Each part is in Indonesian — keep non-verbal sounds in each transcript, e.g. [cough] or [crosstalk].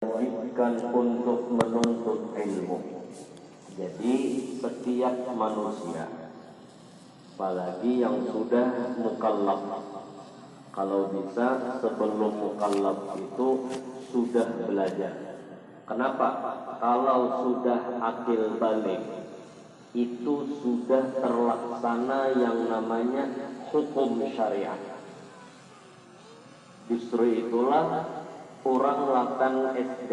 diwajibkan untuk menuntut ilmu. Jadi setiap manusia, apalagi yang sudah mukallaf, kalau bisa sebelum mukallaf itu sudah belajar. Kenapa? Kalau sudah akil balik, itu sudah terlaksana yang namanya hukum syariat. Justru itulah orang lakukan SD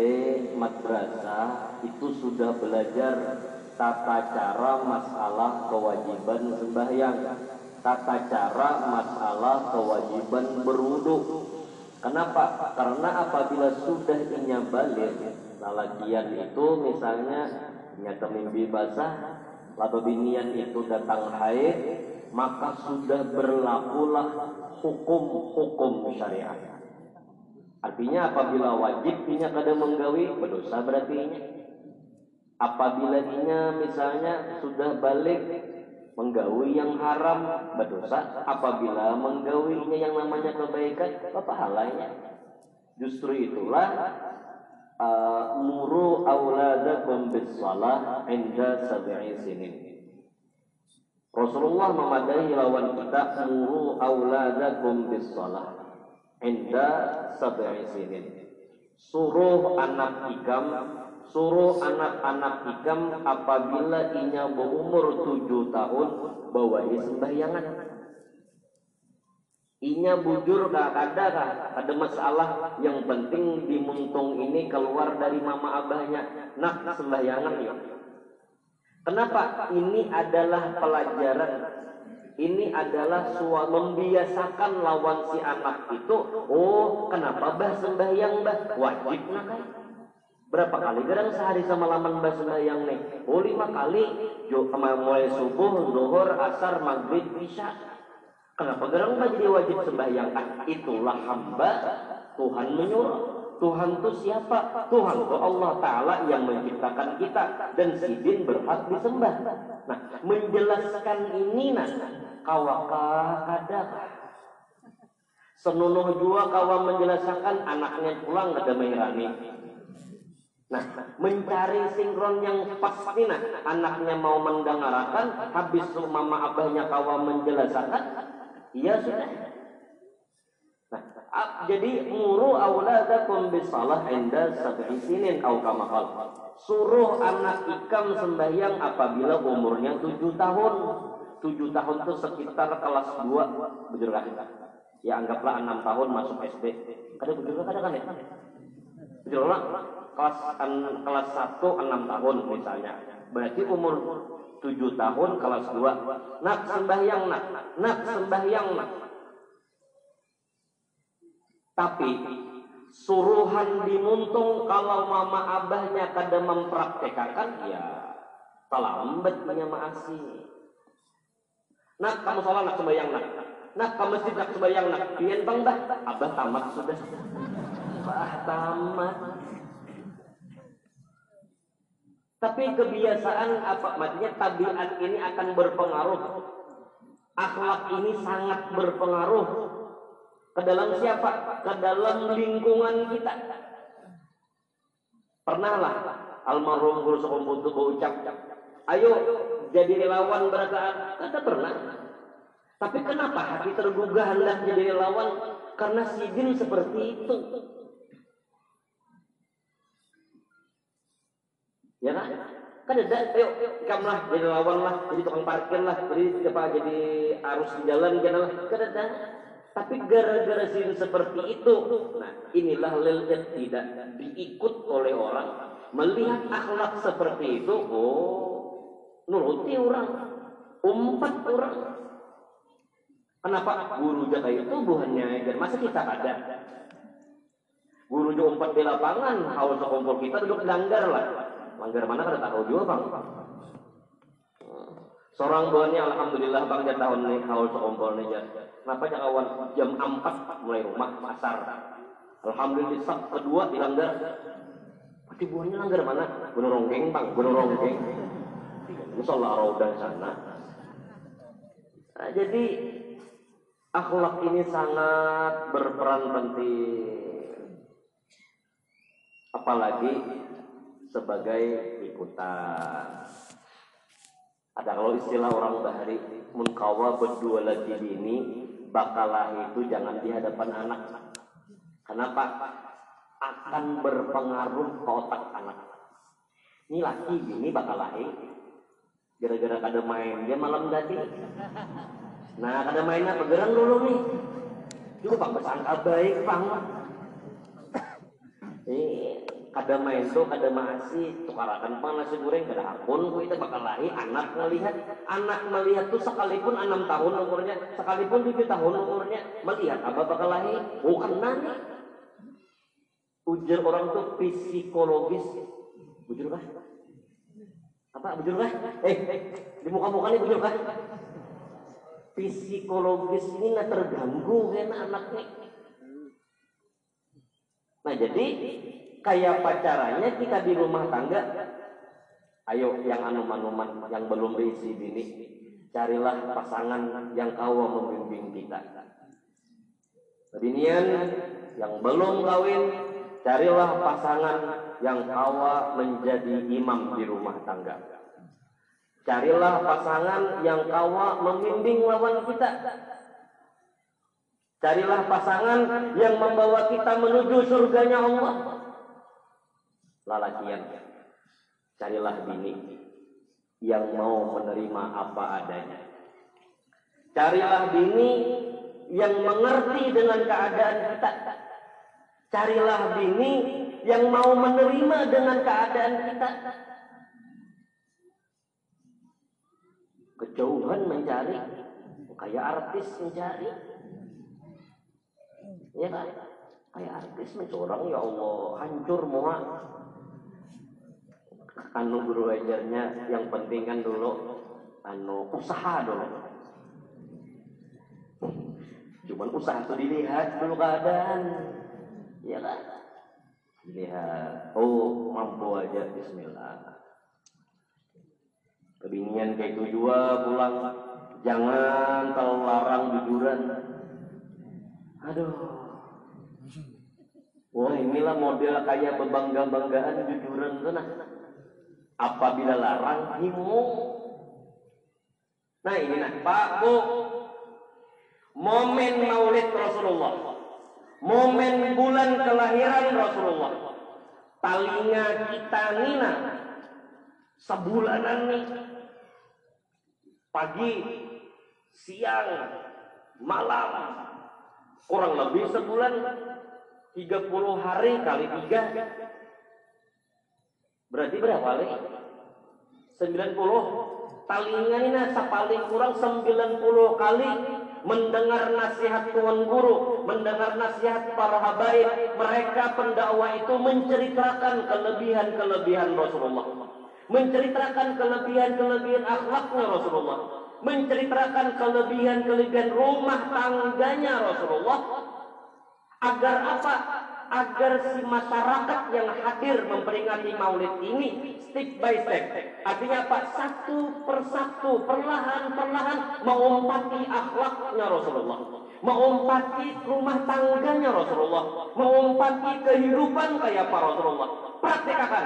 madrasah itu sudah belajar tata cara masalah kewajiban sembahyang, tata cara masalah kewajiban berwudu. Kenapa? Karena apabila sudah inya balik, nah lagian itu misalnya nyata mimpi basah, lalu binian itu datang haid, maka sudah berlakulah hukum-hukum syariat. Artinya apabila wajib inya kada menggawi berdosa berarti inya. Apabila inya misalnya sudah balik menggawi yang haram berdosa, apabila menggawinya yang namanya kebaikan apa pahalanya. Justru itulah muru auladakum bis salah inda sinin. Rasulullah memadai lawan kita muru auladakum bis salah inda sab'i sinin. Suruh anak ikam, suruh anak-anak ikam apabila inya berumur tujuh tahun bawahi sembahyangan. Inya bujur kah kada kah ada masalah yang penting dimuntung ini keluar dari mama abahnya nak sembahyangan ya. Kenapa? Ini adalah pelajaran ini adalah suah membiasakan lawan si anak itu. Oh kenapa bah sembahyang bah wajib nak berapa kali kadang sehari sama laman bah sembahyang nih? Oh lima kali. Jo mulai subuh zuhur asar maghrib isya. Kenapa kadang bah jadi wajib sembahyang? Ah, itulah hamba. Tuhan menyuruh. Tuhan itu siapa? Tuhan itu Allah Ta'ala yang menciptakan kita. Dan sidin berhak disembah. Nah, menjelaskan ini nah, kawakah kadakah? Senunuh jua kawan menjelaskan anaknya pulang ada Mairani. Nah, mencari sinkron yang pas nah, anaknya mau mendengarkan, habis mama abahnya kawan menjelaskan, iya sudah. Nah, jadi muru auladakum bisalah inda sab'i sinin au kama Suruh anak ikam sembahyang apabila umurnya tujuh tahun. Tujuh tahun itu sekitar kelas dua bujur Ya anggaplah enam tahun masuk SD. Kada bujur kada kan ya? Bujur kelas an, kelas satu enam tahun misalnya. Berarti umur tujuh tahun kelas dua. Nak sembahyang nak, nak sembahyang nak tapi suruhan dimuntung kalau mama abahnya kada mempraktekkan ya terlambat punya maasi. Nak kamu sholat nak sembahyang nak. Nak kamu masjid nak sembahyang nak. Pian bang dah. Abah tamat sudah. Abah tamat. Tapi kebiasaan apa maksudnya tabiat ini akan berpengaruh. Akhlak ini sangat berpengaruh ke dalam siapa? Ke dalam lingkungan kita. Pernahlah almarhum guru sekumputu berucap, ayo jadi relawan berataan. Kata pernah. Tapi kenapa hati tergugah hendak jadi relawan? Karena sidin seperti itu. Ya kan? Kan ada, ayo kamlah jadi lawan lah, jadi tukang parkir lah, jadi apa jadi arus di jalan jangan lah. Kan ada. Tapi gara-gara sin seperti itu, nah inilah lelet tidak diikut oleh orang. Melihat akhlak seperti itu, oh nuruti orang, umpat orang. Kenapa guru jaga itu buahnya dan masa kita ada? Guru jaga umpat di lapangan, haus kumpul kita duduk langgar lah. Langgar mana kada tahu juga bang. Seorang buahnya alhamdulillah bang dia tahun nih haul sekumpul nih Kenapa kawan jam 4 mulai rumah pasar. Alhamdulillah sak kedua di langgar. Pasti buahnya langgar mana? Gunung Ronggeng bang, Gunung Ronggeng. Musola Raudah sana. Nah, jadi akhlak ini sangat berperan penting. apalagi sebagai ikutan. Ada kalau istilah orang bahari munkawa berdua lagi ini bakalah itu jangan di hadapan anak. Kenapa? Akan berpengaruh ke otak anak. Ini laki ini bakal lahir gara-gara kada main. Dia malam tadi. Nah kada mainnya pegerang dulu nih. Juga pak bersangka baik pang eh kada main tuh kada masih tukarakan pang nasi goreng kada akun. Ku itu bakal lahir anak melihat anak melihat tuh sekalipun enam tahun umurnya sekalipun tujuh tahun umurnya melihat apa bakal lahir? Bukan nanya. Ujar orang tuh psikologis. Bujur kah apa bujur kah? Eh, eh di muka muka ini bujur kah? Psikologis ini nggak terganggu kan anaknya nah jadi kayak pacarannya kita di rumah tangga ayo yang anuman-anuman yang belum berisi bini carilah pasangan yang kau membimbing kita. Binian yang belum kawin carilah pasangan yang kawa menjadi imam di rumah tangga. Carilah pasangan yang kawa membimbing lawan kita. Carilah pasangan yang membawa kita menuju surganya Allah. Lalakian carilah bini yang mau menerima apa adanya. Carilah bini yang mengerti dengan keadaan kita carilah bini yang mau menerima dengan keadaan kita. Kejauhan mencari kayak artis mencari. Ya kan? Kayak artis mencorong ya Allah hancur muak anu guru ajarnya yang penting kan dulu anu usaha dulu. Cuman usaha itu dilihat dulu keadaan ya kan? Dilihat. Oh mampu aja. Bismillah. Kebinian kayak itu juga pulang. Jangan terlalu larang jujuran. Aduh. Wah inilah model kayak bebangga-banggaan jujuran tuh nah. Apabila larang himu. Nah ini nah. Pak Bu. Momen maulid Rasulullah momen bulan kelahiran Rasulullah. Talinga kita nina. Sebulanan nih. Pagi siang malam. Kurang lebih sebulan. 30 hari kali tiga. Berarti berapa kali? 90. Talingan ini paling kurang 90 kali mendengar nasihat Tuhan Guru, mendengar nasihat para habaib, mereka pendakwa itu menceritakan kelebihan-kelebihan Rasulullah. Menceritakan kelebihan-kelebihan akhlaknya Rasulullah. Menceritakan kelebihan-kelebihan rumah tangganya Rasulullah. Agar apa? Agar si masyarakat yang hadir memperingati maulid ini step by step. Artinya apa? Satu persatu, perlahan-perlahan mengumpati akhlaknya Rasulullah. Mengumpati rumah tangganya Rasulullah. Mengumpati kehidupan kayak para Rasulullah. Praktikakan.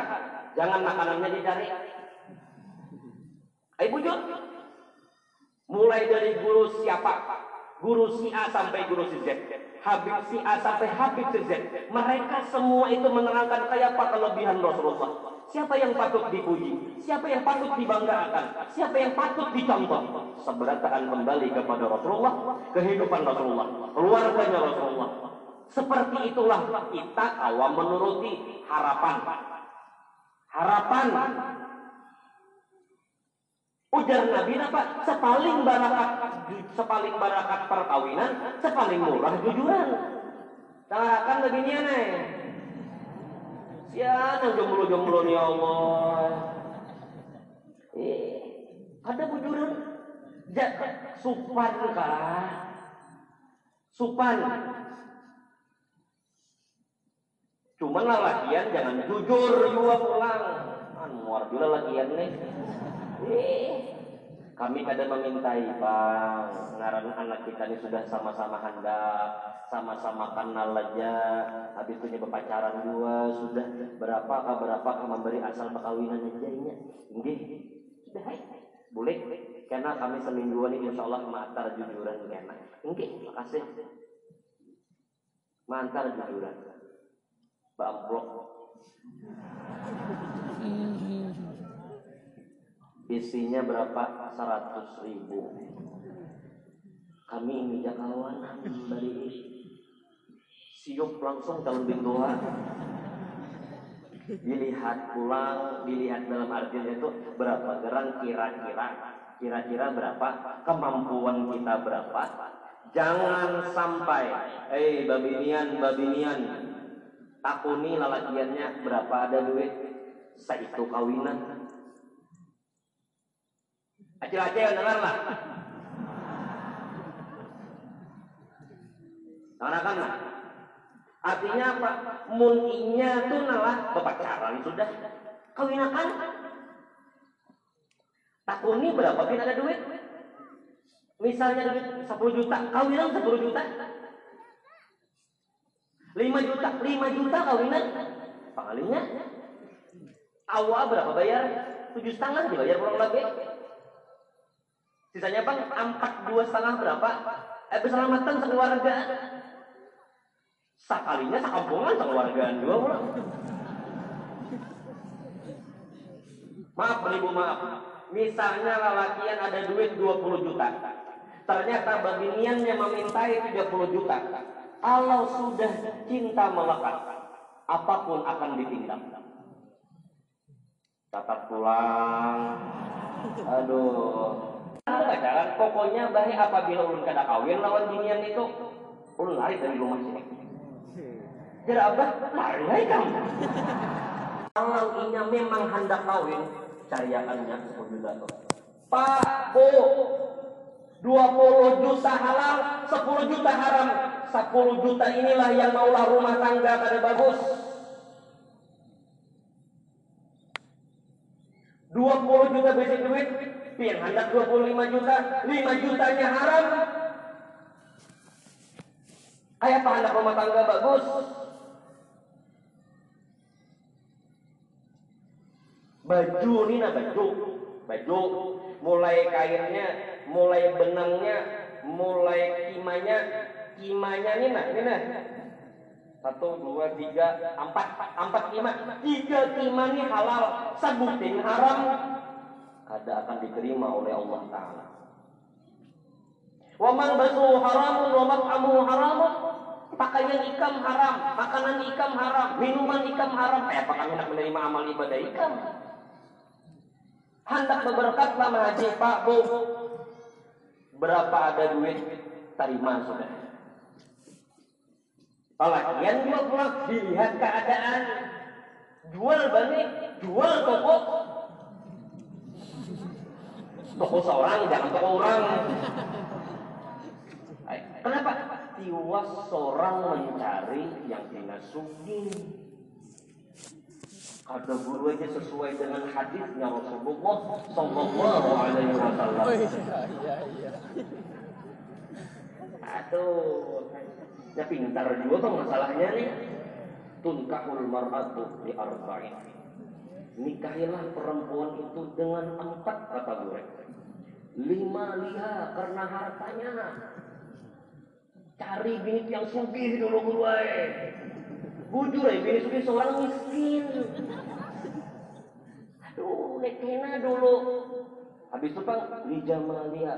Jangan makanannya dicari. Ayo bujur. Mulai dari guru siapa? Guru si A sampai guru si Z Habib si A sampai Habib si Z. Mereka semua itu menerangkan kayak apa kelebihan Rasulullah. Siapa yang patut dipuji? Siapa yang patut dibanggakan? Siapa yang patut dicontoh? Seberataan kembali kepada Rasulullah, kehidupan Rasulullah, keluarganya Rasulullah. Seperti itulah kita awam menuruti harapan. Harapan Ujar Nabi apa? Sepaling barakat sepaling barakat perkawinan, sepaling murah jujuran. Tarakan begini nih. Siapa jomblo-jomblo nih Allah. Eh, ada bujuran. Ja, supan kah? Supan. Cuman lah lagian jangan jujur juga pulang. Anwar juga lagian nih. Kami kadang memintai bang ngaran anak kita ini sudah sama-sama hendak sama-sama kenal aja. Habis punya berpacaran dua sudah berapa kah berapa kah memberi asal perkawinan aja ini enggak sudah hai. Boleh. Karena kami semingguan ini insya Allah mantar jujuran kena enggak makasih mantar jujuran. Bamplok [laughs] isinya berapa? 100 ribu. Kami ini jakawan dari siup langsung calon bintuan dilihat pulang dilihat dalam artinya itu berapa gerang kira-kira kira-kira berapa kemampuan kita berapa. Jangan sampai eh hey, babinian babinian takuni lalakiannya berapa ada duit? Saya itu kawinan Acil-acil dengar lah. Dengarkan lah. Artinya apa? Muninya tuh nalah berpacaran sudah. Kawinakan. Takuni berapa pun ada duit? Misalnya duit 10 juta, kawinan 10 juta. 5 juta, 5 juta kawinan. Pengalinya. Awal berapa bayar? Tujuh setengah dibayar pulang lagi. Sisanya bang, empat dua setengah berapa? Eh keselamatan sekeluarga. Sakalinya sekampungan sekeluargaan dua pulang. Maaf ibu maaf. Misalnya lelakian ada duit 20 juta. Ternyata babiniannya memintai 30 juta. Kalau sudah cinta melekat, apa pun akan ditindak. Catat pulang. Aduh, pacaran pokoknya baik apabila ulun kada kawin lawan binian itu ulun lari dari rumah sini. Jadi abah lari lagi kamu. Kalau inya memang hendak kawin cariakannya 10 juta pak bu 20 juta halal 10 juta haram. 10 juta inilah yang maulah rumah tangga pada bagus. 20 juta basic duit yang hendak 25 juta 5 jutanya haram. Kayak apa hendak rumah tangga bagus baju ini nah baju. Baju. Mulai kainnya mulai benangnya mulai kimanya. Kimanya ini ini nah. Satu dua tiga empat. Empat kima. Tiga kima ini halal. Sebutin haram ada akan diterima oleh Allah Ta'ala. Waman basu haramun, waman amu haramun. Pakaian ikam haram, makanan ikam haram, minuman ikam haram. Eh, apakah hendak menerima amal ibadah ikam? Hendak berberkatlah haji Pak Bu. Berapa ada duit? Terima sudah. Pelakian dua pulang dilihat keadaan jual balik, jual toko, toko seorang jangan toko orang kenapa tiwas seorang mencari yang tidak sugi ada guru aja sesuai dengan hadisnya Rasulullah Sallallahu Alaihi Wasallam. Oh, iya, iya, iya. Aduh, ya pintar juga tuh masalahnya nih. Tunkahul mar'atu di arba'in. Nikahilah perempuan itu dengan empat kata gue lima liha karena hartanya. Cari bini yang sugih dulu gue bujur ya bini sugih seorang miskin. Aduh nekena dulu. Habis itu bang li jamalia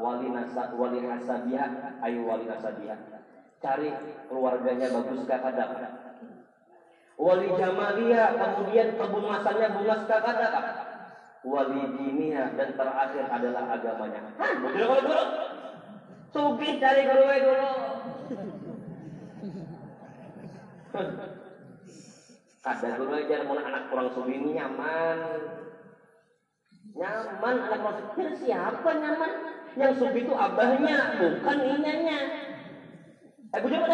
wali nasa wali hasabiha ayo wali hasabiha cari keluarganya bagus kakak wali jamalia kemudian kebun masanya bunga kakak wali dinia dan terakhir adalah agamanya. Betul kalau dulu? Sugi cari guru dulu. Ada guru aja mau anak kurang sugi ini nyaman. Nyaman anak kurang. Siapa nyaman? Yang sugi itu abahnya, bukan inyanya. Eh, bujur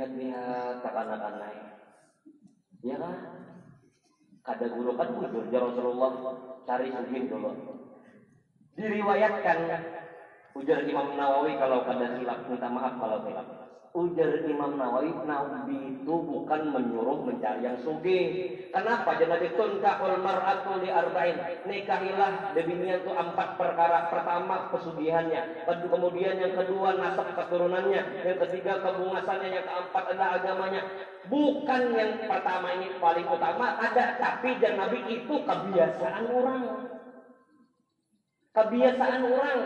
ada? Dilihat-lihat tak anak-anak Ya kan? Kada guru kan bujur ya Rasulullah cari sugih dulu. Diriwayatkan ujar Imam Nawawi kalau kada silap minta maaf kalau silap. Ujar Imam Nawawi, Nabi itu bukan menyuruh mencari yang sugih. Kenapa? Jangan ditunkahul mar'atu li arba'in. Nikahilah debinian itu empat perkara. Pertama pesugihannya. Kemudian yang kedua nasab keturunannya. Yang ketiga kebungasannya. Yang keempat adalah agamanya. Bukan yang pertama ini paling utama. Ada. Tapi jangan Nabi itu kebiasaan orang. Kebiasaan orang.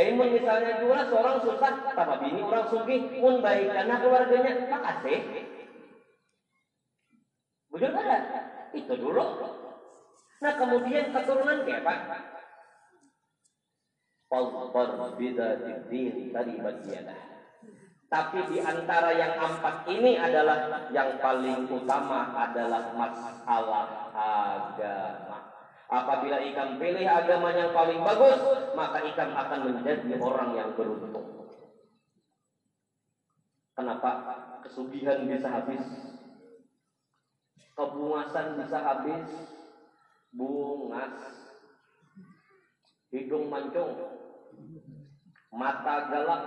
Aimun misalnya juga seorang susah, tapi bini orang sugi pun baik karena keluarganya makasih. Bujur ada? Itu dulu. Nah kemudian keturunan kayak apa? Falqar bidatiddin tadi bagian. Tapi di antara yang empat ini adalah yang paling utama adalah masalah agama. Apabila ikan pilih agama yang paling bagus, maka ikan akan menjadi orang yang beruntung. Kenapa? Kesugihan bisa habis, kebungasan bisa habis, bungas, hidung mancung, mata galak,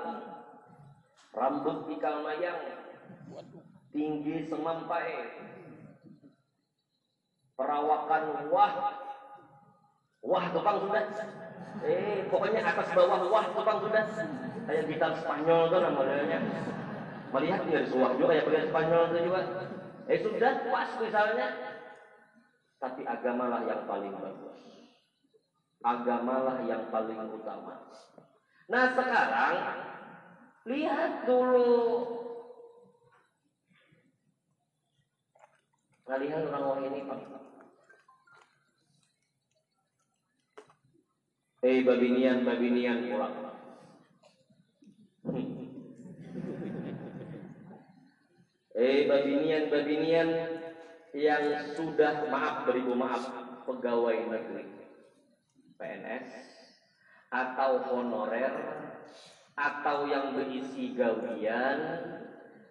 rambut ikal mayang, tinggi semampai, perawakan wah, Wah, tukang sudah. Eh, pokoknya atas bawah wah tukang sudah. Kayak gitar Spanyol tuh namanya. Melihat dia suah juga kayak pilihan Spanyol itu juga. Eh sudah pas misalnya. Tapi agamalah yang paling bagus. Agamalah yang paling utama. Nah sekarang lihat dulu Kalian orang-orang ini Pak Hei babinian, babinian pulang. Hei babinian, babinian yang sudah maaf beribu maaf pegawai negeri PNS atau honorer atau yang berisi gawian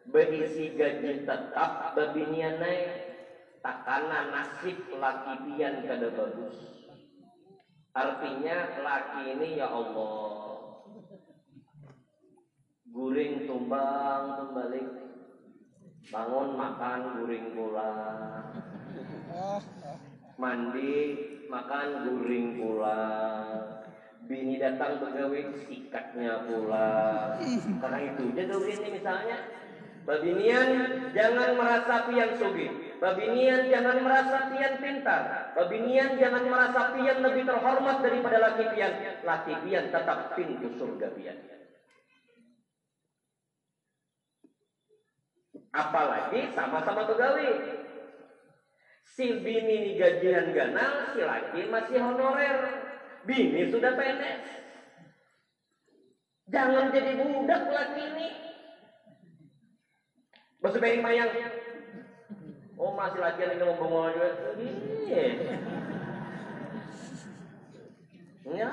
berisi gaji tetap babinian naik takana nasib laki pian kada bagus Artinya laki ini ya Allah. Guring tumbang tumbalik Bangun makan guring pula. Mandi makan guring pula. Bini datang begawe sikatnya pula. Karena itu aja ini misalnya. Babinian jangan merasa pian sugi. Babinian jangan merasa pian pintar. Babinian jangan merasa pian lebih terhormat daripada laki pian. Laki pian tetap pintu surga pian. Apalagi sama-sama pegawai. Si bini ini gajian ganal, si laki masih honorer. Bini sudah PNS. Jangan jadi budak laki ini. Masih pengen mayang. Oh masih lagi yang ngomong bengol juga. Iya. Ya.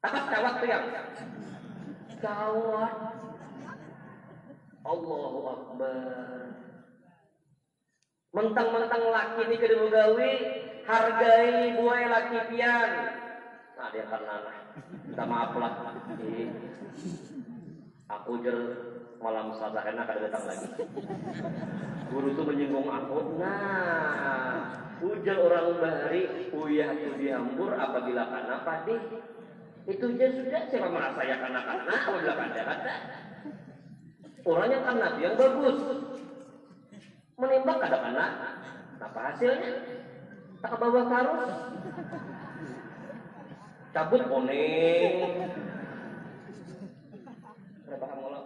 Apa kawat tuh yang? Kawat. Allahu Akbar. Mentang-mentang laki ini kedua gawe, hargai buai laki pian. Nah dia karena minta maaf lah. Aku jer malam selasa enak ada datang lagi. Guru tuh menyinggung aku. Nah, ujar orang bahari, uyah itu dihambur apabila karena padi. Itu aja sudah siapa merasa ya karena karena apabila kada kata. Orang yang yang bagus. Menembak kada kena. Apa hasilnya? Tak ke bawah karus. Cabut kuning. Ada paham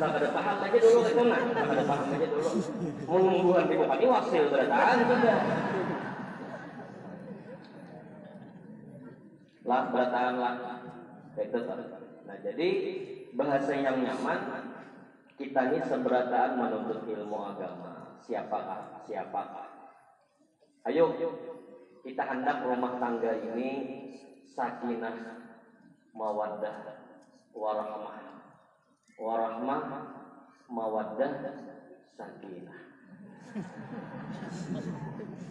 Nggak ada paham aja dulu itu nggak ada paham aja dulu. Mau nungguan di bupati wasil berataan sudah. Lah berataan lah. Itu Nah jadi bahasa yang nyaman kita ini seberataan menuntut ilmu agama. Siapakah? Siapakah? Ayo kita hendak rumah tangga ini sakinah mawaddah warahmah. Warahmah mawaddah sakinah.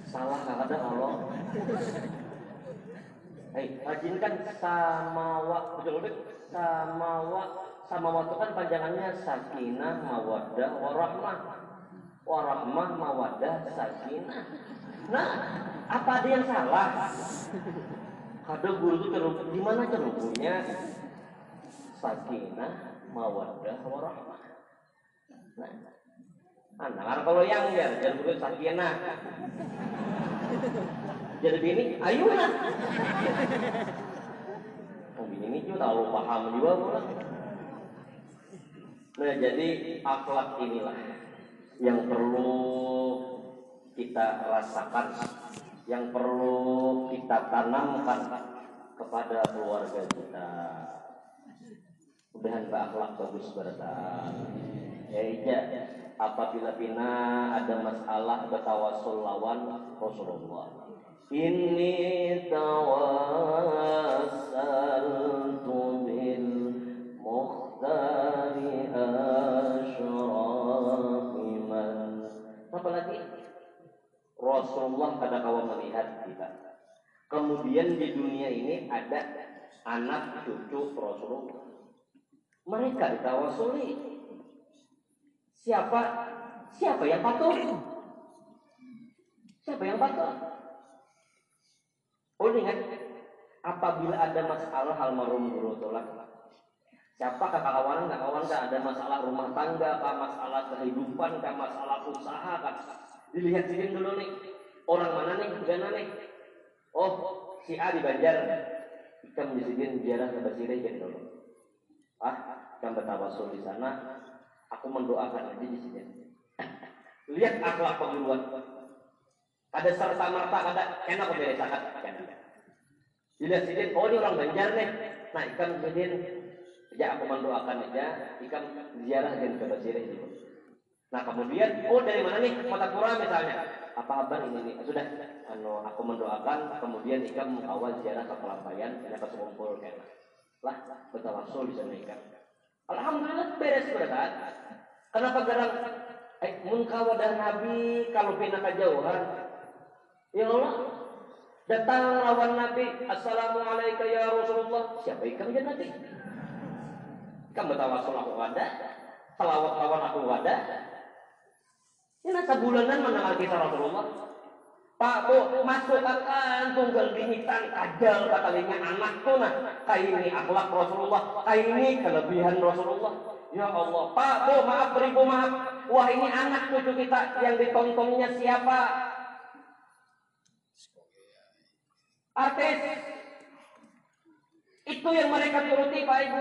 Salah nggak ada Allah? Hei, rajinkan samawa betul betul. Samawa samawa itu kan panjangannya sakinah mawaddah warahmah. Warahmah mawaddah sakinah. Nah apa ada yang salah? Ada guru itu ceruk di mana sakinah mawaddah warahmah nah Nah, kalau yang ya, jangan begitu sakinah. Jadi bini, ayulah. Oh, bini ini juga tahu paham juga pula. Nah, jadi akhlak inilah yang perlu kita rasakan, yang perlu kita tanamkan kepada keluarga kita. Mudahan berakhlak bagus bertahan. Ya, iya apabila bina ada masalah bertawasul lawan Rasulullah. Ini tawassaltu bil mukhtari ashrafi man. Apa lagi? Rasulullah pada kawan melihat kita. Kemudian di dunia ini ada anak cucu Rasulullah. Mereka ditawasuli. Siapa? Siapa yang patuh? Siapa yang patuh? Oh ingat apabila ada masalah almarhum guru tolak siapa kakak kawan kawan ada masalah rumah tangga kah masalah kehidupan kah masalah usaha kah? Dilihat sini dulu nih orang mana nih? Gana nih? Oh si A di Banjar. Kita menjadikan ziarah ke Basire jadi dulu ah kita bertawasul di sana Aku mendoakan aja di sini. Lihat akhlak pengeluar. Ada serta merta ada enak kok beres zakat. Dilihat sini, oh ini orang Banjar nih. Nah, ikan sidin, ya aku mendoakan aja, ikan ziarah dan ke Basirah itu. Nah kemudian, oh dari mana nih kota pura misalnya? Apa abang ini nih? Sudah, anu, aku mendoakan, kemudian ikan mengawal ziarah ke Pelampayan, dan ke Sekumpul Lah, bertawasul di sana ikan. Alhamdulillah beres berkat. Kenapa garang eh mun kawadah Nabi kalau pindah kejauhan. Ya Allah, datang lawan Nabi, Assalamualaikum ya Rasulullah. Siapa ikan dia Nabi? Kamu tawasul aku wada, selawat lawan aku wada. Ini nasa bulanan menang kita Rasulullah. Pak Bu masuk akan tunggal binitan kajal katanya anakku nah kayak ini akhlak Rasulullah kayak ini kelebihan Rasulullah. Ya Allah Pak Bu maaf beribu maaf. Wah ini anak cucu kita yang ditontonnya siapa? Artis. Itu yang mereka turuti Pak Ibu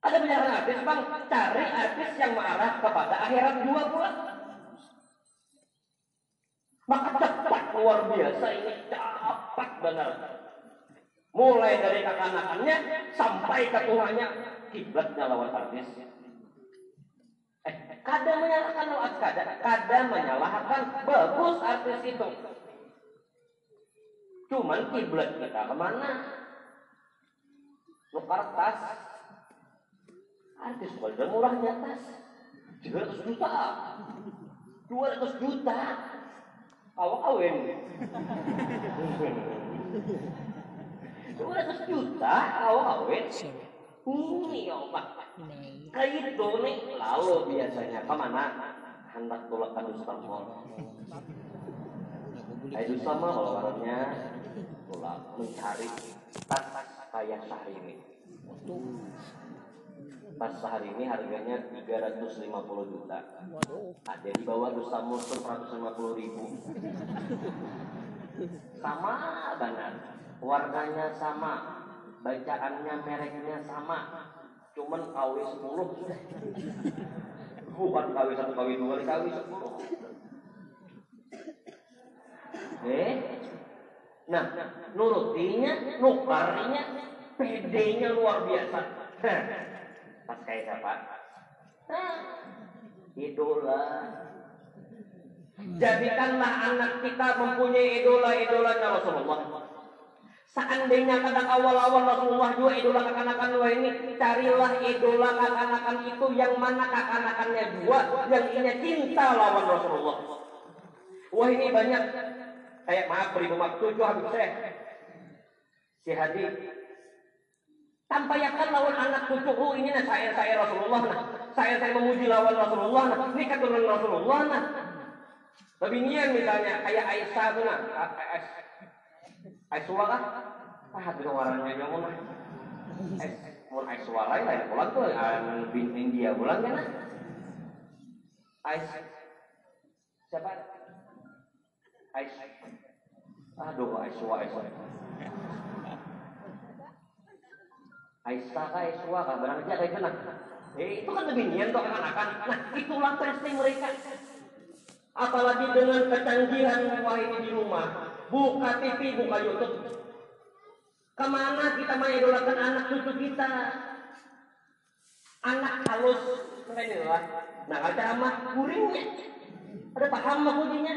ada banyak artis bang. Cari artis yang marah kepada akhirat dua bulan maka cepat luar biasa ini cepat benar. Mulai dari kekanakannya sampai ke kiblatnya lawan artis. Eh, kadang menyalahkan lawan kadang, kadang menyalahkan bagus artis itu. Cuman kiblat kita ke mana? Nukar tas. Artis kalau murahnya tas. 300 juta. 200 juta awak kawin. Dua ratus juta awak kawin. Ini ya Pak. Kayak itu nih lalu biasanya ke mana? Hendak tolak mall. Kayak dusta mall kalau orangnya tolak mencari tas kayak ini pas sehari ini harganya 350 juta. Ada di bawah Dusta Muslim 150 ribu. Sama benar. Warnanya sama. Bacaannya mereknya sama. Cuman KW 10 sudah. Bukan KW 1, KW 2, KW 10. Eh? Nah, nurutinya, nukarnya, PD-nya luar biasa pas kayak siapa? idola. Jadikanlah anak kita mempunyai idola-idolanya Rasulullah. Seandainya kadang awal-awal Rasulullah juga idola kekanakan dua ini, carilah idola kekanakan itu yang mana kekanakannya dua, yang ini cinta lawan Rasulullah. Wah ini banyak, kayak maaf beribu maaf tujuh habis saya. Si Hadi tanpa yakin lawan anak cucuku ini nah saya saya Rasulullah nah saya saya memuji lawan Rasulullah nah ini keturunan Rasulullah nah Babinian misalnya kayak Aisyah tuh nah Aisyah kah? Ah, itu warnanya yang mana? Mun Aisyah lain lain pulang tuh an bin India pulang kan? Aisyah siapa? Aisyah. Aduh Aisyah Aisyah. Aisyah Aisyah kah? Barang aja kayak mana? Eh, itu kan lebih nian tuh anak-anak. Nah, itulah prestasi mereka. Apalagi dengan kecanggihan wah di rumah. Buka TV, buka YouTube. Ke mana kita mengidolakan anak cucu kita? Anak halus, lah. Nah, ceramah guringnya. Ada paham maksudnya?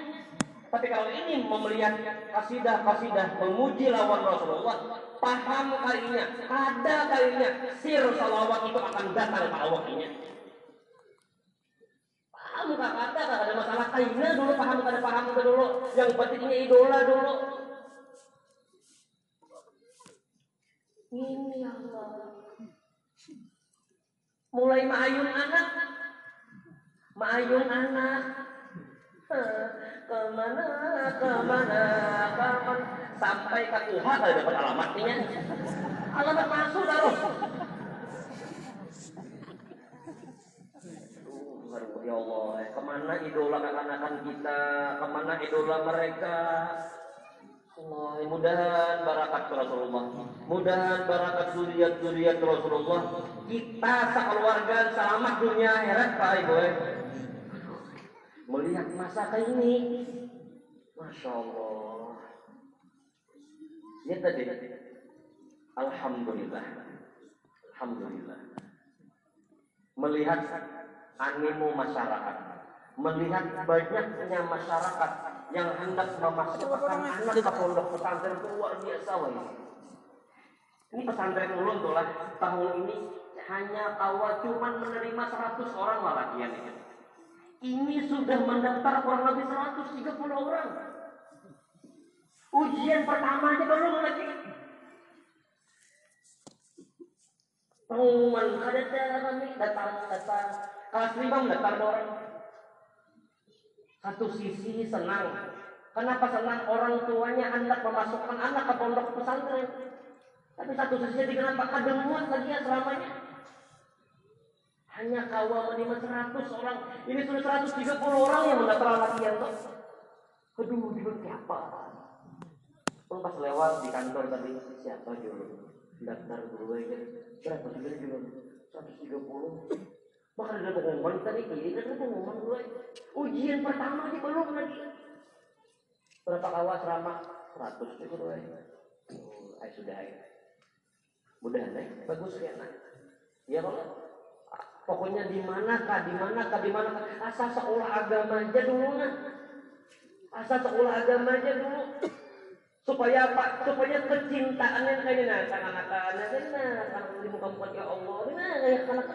Tapi kalau ini melihat kasidah-kasidah memuji lawan Rasulullah, paham kalinya, ada kalinya, sir salawat itu akan datang ke awaknya. Paham gak ada, gak ada masalah kalinya dulu, paham gak ada paham itu dulu. Yang pentingnya idola dulu. Ini Allah. Mulai maayun anak, maayun anak, ke mana ke mana ke mana sampai ke Tuhan kalau dapat alamatnya alamat masuk taruh ya Allah ke mana idola kekanakan kita? Ke mana idola mereka? Allah mudahan barakat Rasulullah. Mudahan barakat zuriat Rasulullah. Kita sekeluarga selamat dunia akhirat Pak Ibu melihat masa ini. Masya Allah ya tadi. Alhamdulillah. Alhamdulillah. Melihat animo masyarakat. Melihat banyaknya masyarakat yang hendak memasukkan anak ke pondok pesantren itu luar biasa wah ini pesantren ulun tuh lah tahun ini hanya awal cuman menerima 100 orang malah ini ini sudah mendaftar kurang lebih 130 orang. Ujian pertama aja belum lagi. Pengumuman ada kami datang datang kelas lima datang orang. Satu sisi senang. Kenapa senang orang tuanya hendak memasukkan anak ke pondok pesantren? Tapi satu sisi kenapa kadang muat lagi ya selamanya. Hanya kawal menerima 100 orang. Ini sudah 130 orang yang mendaftar latihan. Aduh, dia siapa? Pun pas lewat di kantor tadi siapa dulu? Daftar dulu aja. Berapa sih juga? 130. Bahkan ada pengumuman tadi kiri kan pengumuman dulu aja. Ujian pertama aja belum lagi. Berapa kawal selama 100 cukup dulu aja. Oh, ay, sudah ya. Mudah nih, bagus ya nak. Ya kalau Pokoknya di manakah, di manakah, di manakah. Asal sekolah agama aja dulu nah. Asal sekolah agama aja dulu. Supaya apa? Supaya kecintaan yang kayak nah, anak-anak ini kalau di muka muka ya Allah, ini nah, anak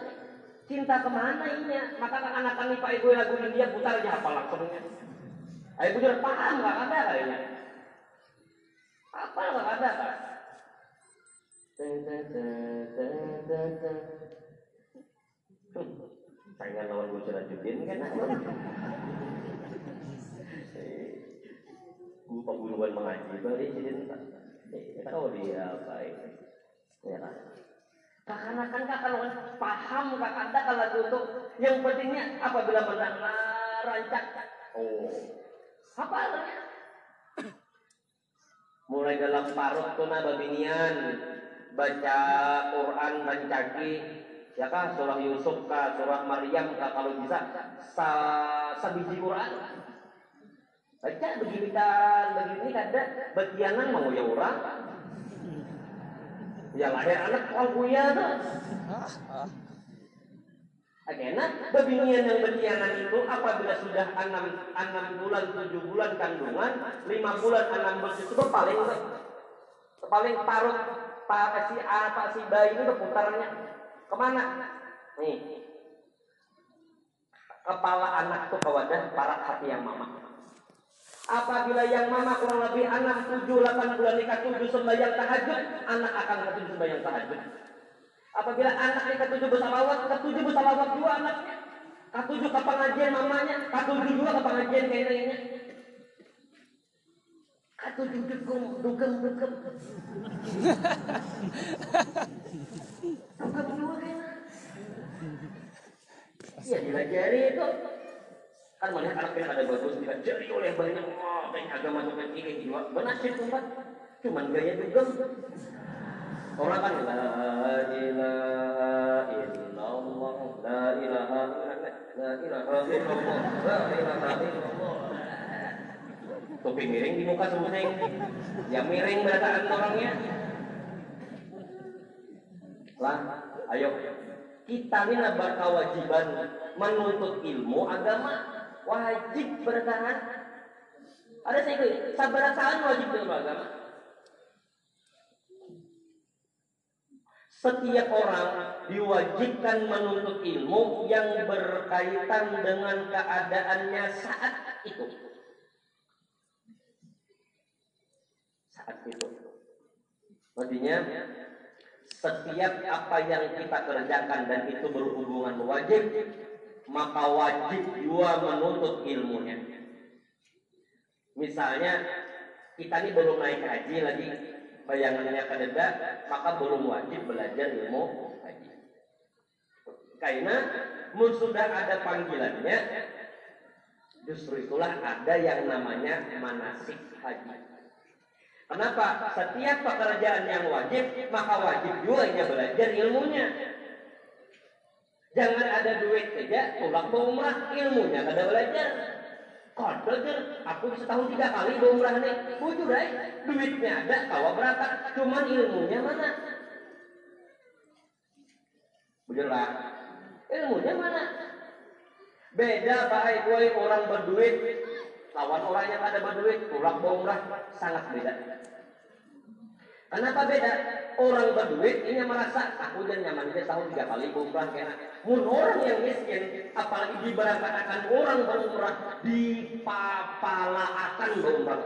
cinta ke mana ini? Maka anak-anak nih Pak Ibu lagu India putar aja apa langsungnya. Ayo bujur paham nggak ada kayaknya. Apa nggak ada kan? Pengen lawan Gus Rajudin kan? Gue pembunuhan mengaji, bari jadi kita tahu dia apa ini. Ya? Karena kan kalau paham kak ada kalau untuk yang pentingnya apabila mendengar rancak oh apa artinya mulai dalam parut tuna babinian baca Quran rancaki ya kah surah Yusuf kah surah Maryam kah kalau bisa sa sabiji Quran. Baca begini kan begini kada betianan mau ya orang. Yang lahir anak orang kuya tuh Akhirnya bebinian yang betianan itu apabila sudah enam enam bulan tujuh bulan kandungan lima bulan enam bulan itu paling paling parut Pak si A, Pak si B ini berputarnya ke mana? Nih, kepala anak tuh ke wadah para hati yang mama. Apabila yang mama kurang lebih anak tujuh delapan bulan nikah tujuh sembahyang tahajud, anak akan ketujuh sembahyang tahajud. Apabila anak nikah tujuh bersalawat, ketujuh bersalawat juga anaknya. Ketujuh ke pengajian mamanya, ketujuh juga ke pengajian kayaknya. Ketujuh dugem, dugem, dugem. [laughs] Kayaknya. Iya dilajari itu kan melihat anak yang ada bagus dilajari oleh banyak. Oh kayaknya agama juga ini jiwa. Benar sih tempat cuman gaya dugem orang kan la ilaha illallah la ilaha la ilaha illallah miring di muka semuanya ya miring berataan orangnya lah ayo. Kita ini berkewajiban menuntut ilmu agama wajib bertahan. Ada saya ikut? Sabar wajib ilmu agama? Setiap orang diwajibkan menuntut ilmu yang berkaitan dengan keadaannya saat itu. Saat itu. Artinya setiap apa yang kita kerjakan dan itu berhubungan wajib maka wajib juga menuntut ilmunya. Misalnya kita ini belum naik haji lagi bayangannya kededa maka belum wajib belajar ilmu haji. Karena sudah ada panggilannya justru itulah ada yang namanya manasik haji Kenapa? Setiap pekerjaan yang wajib, maka wajib juga ya belajar ilmunya. Jangan ada duit saja, pulang mau umrah, ilmunya kada belajar. Kodol aku setahun tiga kali bawa umrah nih. Bujur deh, duitnya ada, kawa berapa, cuman ilmunya mana? Bujur lah, ilmunya mana? Beda baik gue orang berduit, lawan orang yang ada berduit, pulang bawa umrah, sangat beda. Kenapa beda? Orang berduit ini merasa aku dan nyaman dia tahun tiga kali umrah kena. Mun orang yang miskin, apalagi diberangkatkan orang berumrah, dipapalaakan berumrah.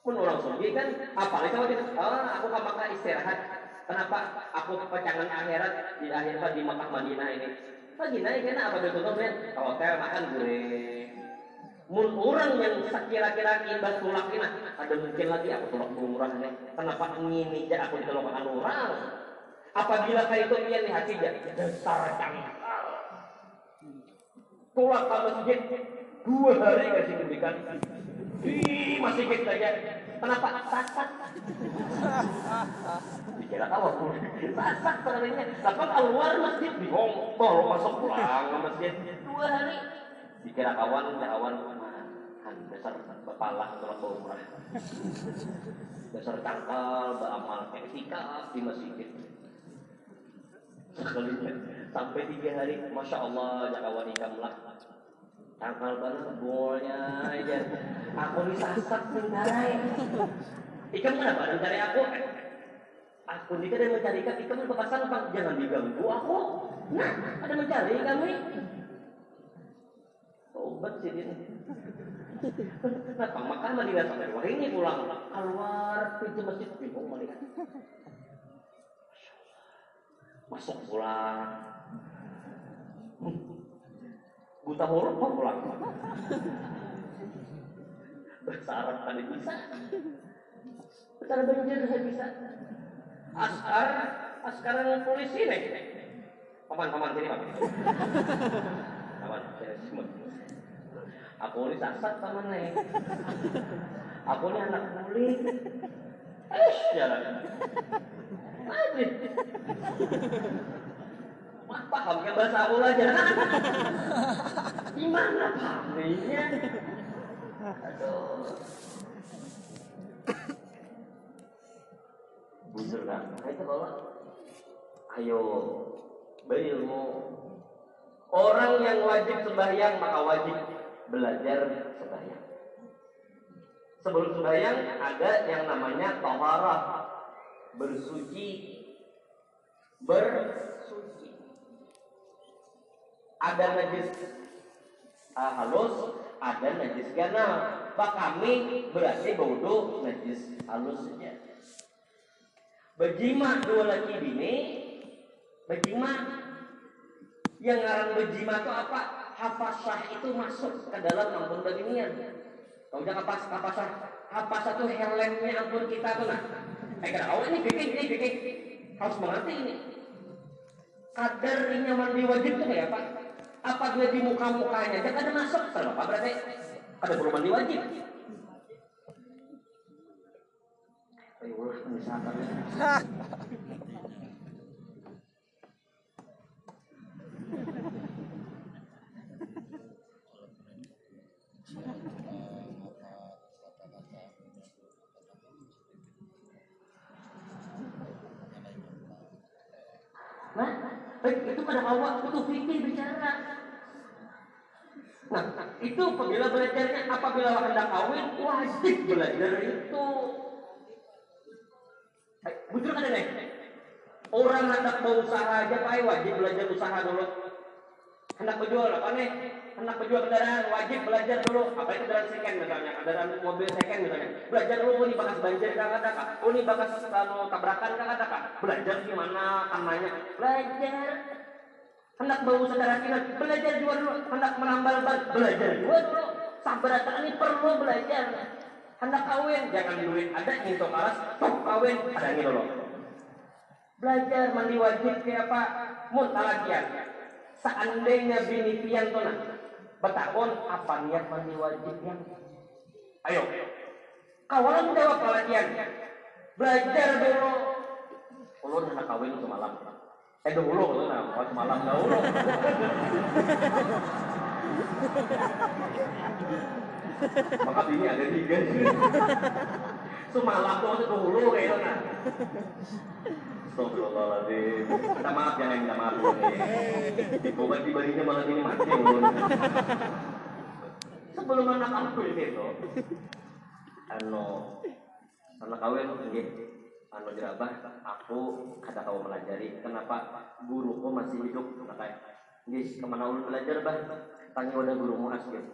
Mun orang sugi kan, apalagi kalau kita, oh, aku ke istirahat. Kenapa? Aku kepecangan akhirat di akhirat di Makkah Madinah ini. Madinah ini apa betul kan? Hotel makan gue mun orang yang sekira-kira imbas tulak ini ada mungkin lagi aku tulak umrah nih kenapa ini aja aku ditolongkan orang apabila kayak itu dia nih hati jadi dasar cangkal tulak ke masjid dua hari kasih diberikan Ih, masih kita aja kenapa? Sasak. Dikira tahu sasak terlinya tapi keluar masjid? Bingung. Baru masuk pulang ke masjid. Dua hari. Dikira kawan kawan. Dasar kepala kalau umrah dasar cangkal beramal etika di masjid. Sekalinya sampai tiga hari masya Allah jakawan ikan lah cangkal banget bolnya aja aku disasat mencari ikan mana pada mencari aku? Aku ini ada mencari ikan. Ikan bekasan apa jangan diganggu aku. Nah ada mencari kami obat sih ini Kenapa makan mendingan sampai wah ini pulang. Keluar pintu masjid. Bingung mendingan. Masuk pulang. Buta huruf mau pulang. Bersarap tadi bisa. Bersarap banjir saya bisa. Askar, askar yang polisi nih. Paman, paman sini paman. Paman, semut aku ini sasat sama nih aku ini anak kulit eh jalan aja Wah, paham ya bahasa aku aja. Gimana pahamnya aduh. Bujur kan itu kalau ayo. Berilmu orang yang wajib sembahyang maka wajib belajar sembahyang. Sebelum sembahyang ada yang namanya taharah, bersuci, bersuci. Ada najis uh, halus, ada najis ganal. Pak kami berarti bodoh najis halus saja. Bejima dua laki bini, bejima yang ngarang bejima itu apa? Hafasah itu masuk ke dalam ampun beginian. Kau jangan kapas hafasah. Hafasah itu helmnya ampun kita tuh nah. Eh oh ini bikin ini bikin harus mengerti ini. Kadar mandi wajib itu kayak apa? Apa dia di muka-mukanya? Dia ada masuk, apa berarti? Ada perlu mandi wajib. Ayo [laughs] awal butuh fikir bicara. Nah, itu apabila belajarnya apabila hendak kawin wajib belajar itu. Betul kan nih? Orang hendak berusaha aja pak wajib belajar usaha dulu. Hendak berjual apa nih? Hendak berjual kendaraan wajib belajar dulu. Apa itu kendaraan second misalnya, kendaraan mobil second misalnya. Belajar dulu oh, ini bakas banjir kak ada kak. Oh ini bakas anu, tabrakan kak ada kak. Belajar gimana kamanya. Belajar. Hendak bau saudara kita belajar juga dulu. Hendak menambal belajar juga dulu. Sabar ini perlu belajar. Hendak kawin jangan duit ada itu karas. Tok kawin ada ini dulu. Belajar mandi wajib kayak apa? Mutalakian. Seandainya bini pian tuh Betakon apa niat mandi wajibnya? Ayo. Kawalan jawab pelatihan. Belajar dulu. Ulun hendak kawin semalam. Eh dulu nah, semalam dahulu. Maka bini ada tiga. Semalam tuh dulu kayak nah. Astagfirullahaladzim. Minta maaf jangan minta maaf dulu nih. Obat dibalinya malah ini mati belum. Sebelum anak aku itu, anu anak kawin nggih anu jerabah aku kata kau melajari kenapa guruku masih hidup? Kata nggih ke mana ulun belajar bah tanya udah guru muas gitu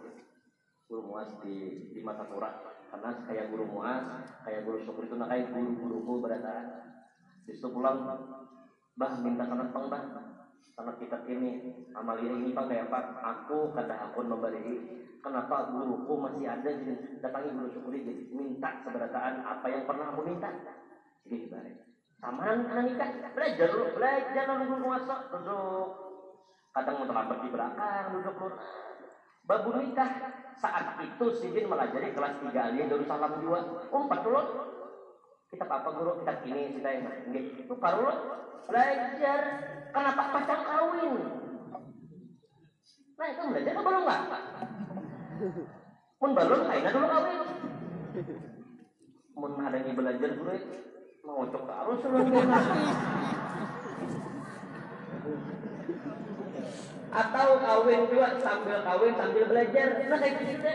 guru muas di di mata Pura karena kayak guru muas kayak guru syukur itu nak kayak guru guruku berada Besok pulang, bah minta tanah pang bah. Tanah kita ini, amal ini, ini pak kayak pak. Aku kata aku memberi. Kenapa guruku masih ada? Jadi datangi guru syukuri jadi minta seberataan apa yang pernah aku minta. Sama anak nikah belajar dulu, belajar lalu guru masuk duduk. Kadang mau terlambat di belakang duduk dulu. Babu nikah. Saat itu Sidin melajari kelas 3 aliyah Darussalam 2. Umpat dulu kita apa guru kita ini kita yang itu kalau belajar. Kenapa pacar kawin. Nah itu belajar apa belum nggak pun belum kayaknya dulu kawin. Mun ada yang belajar dulu coba harus atau kawin juga sambil kawin sambil belajar nah kayak gitu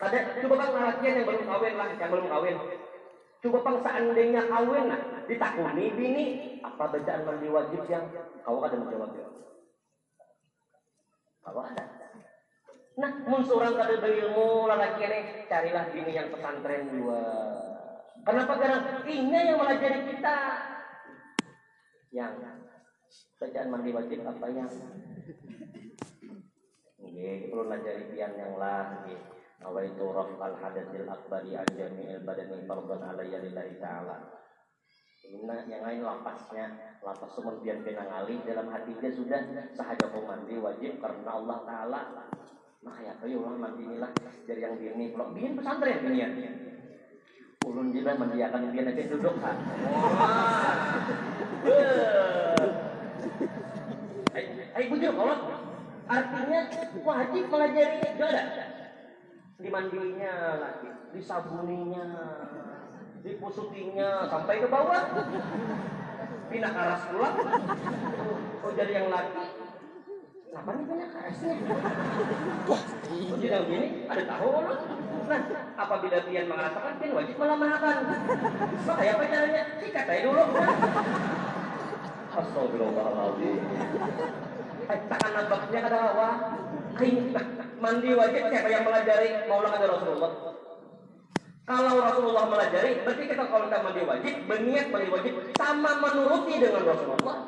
pada coba kan latihan yang belum kawin lah yang belum kawin Coba pang seandainya kawin nah, ditakuni bini apa bacaan mandi wajib yang kau ada menjawab ya? Kau ada. Nah, mun seorang kada berilmu lelaki ini carilah bini yang pesantren dua. Kenapa? Karena ini yang melajari kita. Yang bacaan mandi wajib apa yang? Oke, perlu melajari pian yang lah. Gitu nawaitu raf'al hadatsil akbari an jami'il badani fardhan alayya lillahi ta'ala. Ini yang lain lapasnya lapas kena ngali dalam hatinya sudah sahaja mandi wajib karena Allah Ta'ala. Nah ya kayu orang mandi inilah dari yang dini kalau bikin pesantren ini ya ulun juga mendiakan dia nanti duduk kan Ayo bujur kalau artinya wajib melajari itu ada dimandinya lagi, disabuninya, dipusutinya sampai ke bawah. Pindah aras pulang. Oh jadi yang laki, kenapa nih banyak arasnya? Oh jadi gini ada tahu loh. Nah, apabila pian merasakan, pian wajib melemahkan. Maka apa caranya? Sikat aja dulu. Astagfirullahaladzim. Tangan nabaknya kata hawa. Mandi wajib siapa yang melajari maulah ada Rasulullah? Kalau Rasulullah melajari, berarti kita kalau kita mandi wajib, berniat mandi wajib, sama menuruti dengan Rasulullah.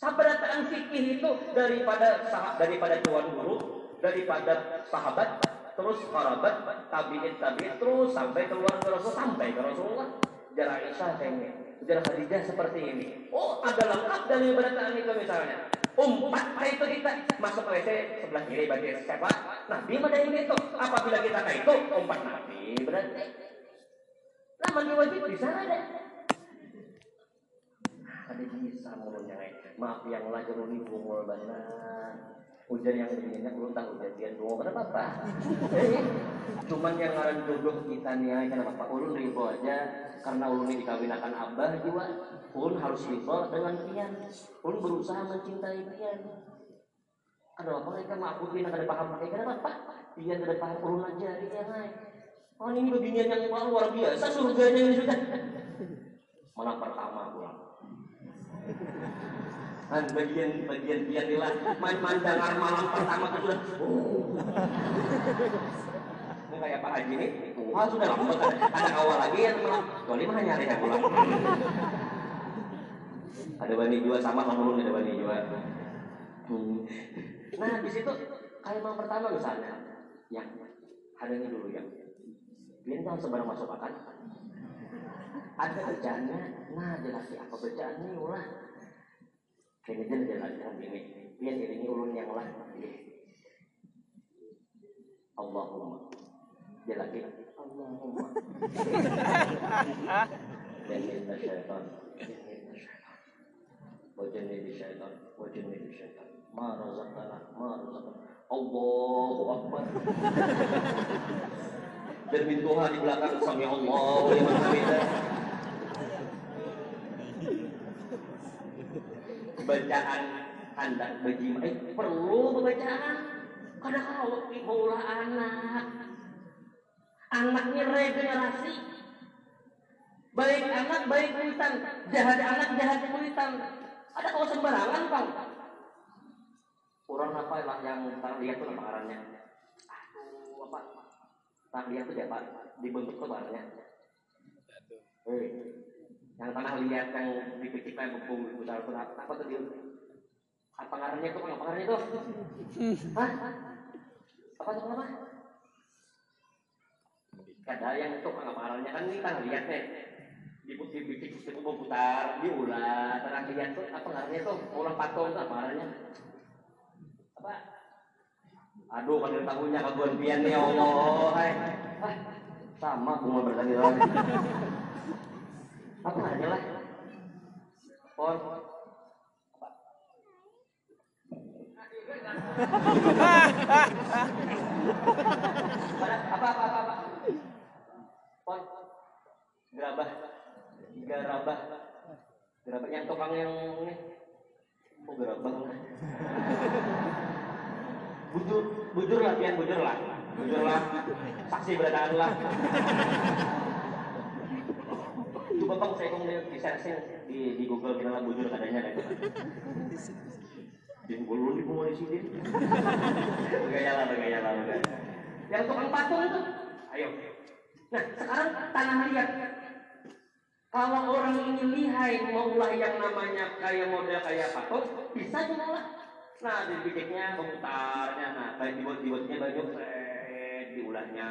Sabarataan fikih itu daripada daripada tuan guru, daripada sahabat, terus kerabat, tabiin tabiin, terus sampai keluar ke Rasul, sampai ke Rasulullah. Jarak Aisyah kayaknya, jarak Khadijah seperti ini. Oh, ada lengkap dari berataan itu misalnya. Umpat itu kita masuk ke WC sebelah kiri bagi siapa? Nabi pada ini itu. Apabila kita kayak itu, umpat Nabi berarti. Nah, mandi wajib bisa ada. Ada bisa mulutnya Maaf yang lagi runi bungul benar. Hujan yang begini belum tahu jadian dua kenapa apa? Cuman yang ngaran jodoh kita nih kenapa Pak Ulun ribu aja karena ulun dikawinakan abah juga. Ulun harus ribu dengan pian. Ulun berusaha mencintai pian. Ada apa mereka maafin ada paham pakai kenapa Pak? Pian ada paham ulun aja dia naik. Oh ini beginian yang luar biasa surganya ini sudah. Mana pertama pulang kan bagian bagian biarilah mandangan malam pertama itu sudah oh. ini kayak Pak Haji ini wah sudah lama ada, ada awal lagi yang malam. Doli mah nyari yang pulang ada bani jua sama sama ada bani jua. Nah di situ malam pertama misalnya. Yang ada ini dulu yang biar jangan sembarang masuk makan ada kerjanya nah jelas apa kerjaannya ulah Dia lanjutkan ini. Biar ini ulun yang lah. Allahumma. Dia lagi. Allahumma. Jannibna syaitan. Wajannibna syaitan. Wajannibna syaitan. Ma razaqana. Ma razaqana. Allahu Akbar. Dan Tuhan di belakang sami Allah liman hamidah. Bacaan hendak bejima eh, perlu bacaan. Karena kalau ibu anak anaknya regenerasi. Baik anak baik kuitan jahat anak jahat kuitan ada kalau sembarangan bang orang apa lah yang tak lihat tuh namanya aduh apa? Tak lihat tuh siapa dibentuk tuh barangnya. Eh yang tanah liat yang dipicik kayak bepung besar pun apa tuh dia? Apa ngarannya tuh? Apa ngarannya tuh? Hah? Apa tuh apa ada yang itu apa ngarannya kan ini tanah liat nih diputih dipicik itu putar diulah tanah liat tuh apa ngarannya tuh? Ulang patung tuh apa ngarannya apa? Aduh kan tahunya kaguan pian nih Allah hai. Ah, sama mau bertanya lagi apa aja lah. Pon. Apa apa apa apa? Pon. Gerabah. Gerabah. Gerabah yang tukang yang ini. Oh gerabah bujur bujur lah pian bujur lah. Bujur lah. Saksi beradaan lah bang saya kemudian di searching di, di Google kita lah bujur katanya ada. Di Google di mau di sini. Gaya lah gaya lah yang tukang patung itu. Ayo. Nah sekarang tanah liat. Kalau orang ini lihai maulah yang namanya kayak model kayak patung bisa lah nah di bibitnya memutarnya nah kayak dibuat dibuatnya banyak diulahnya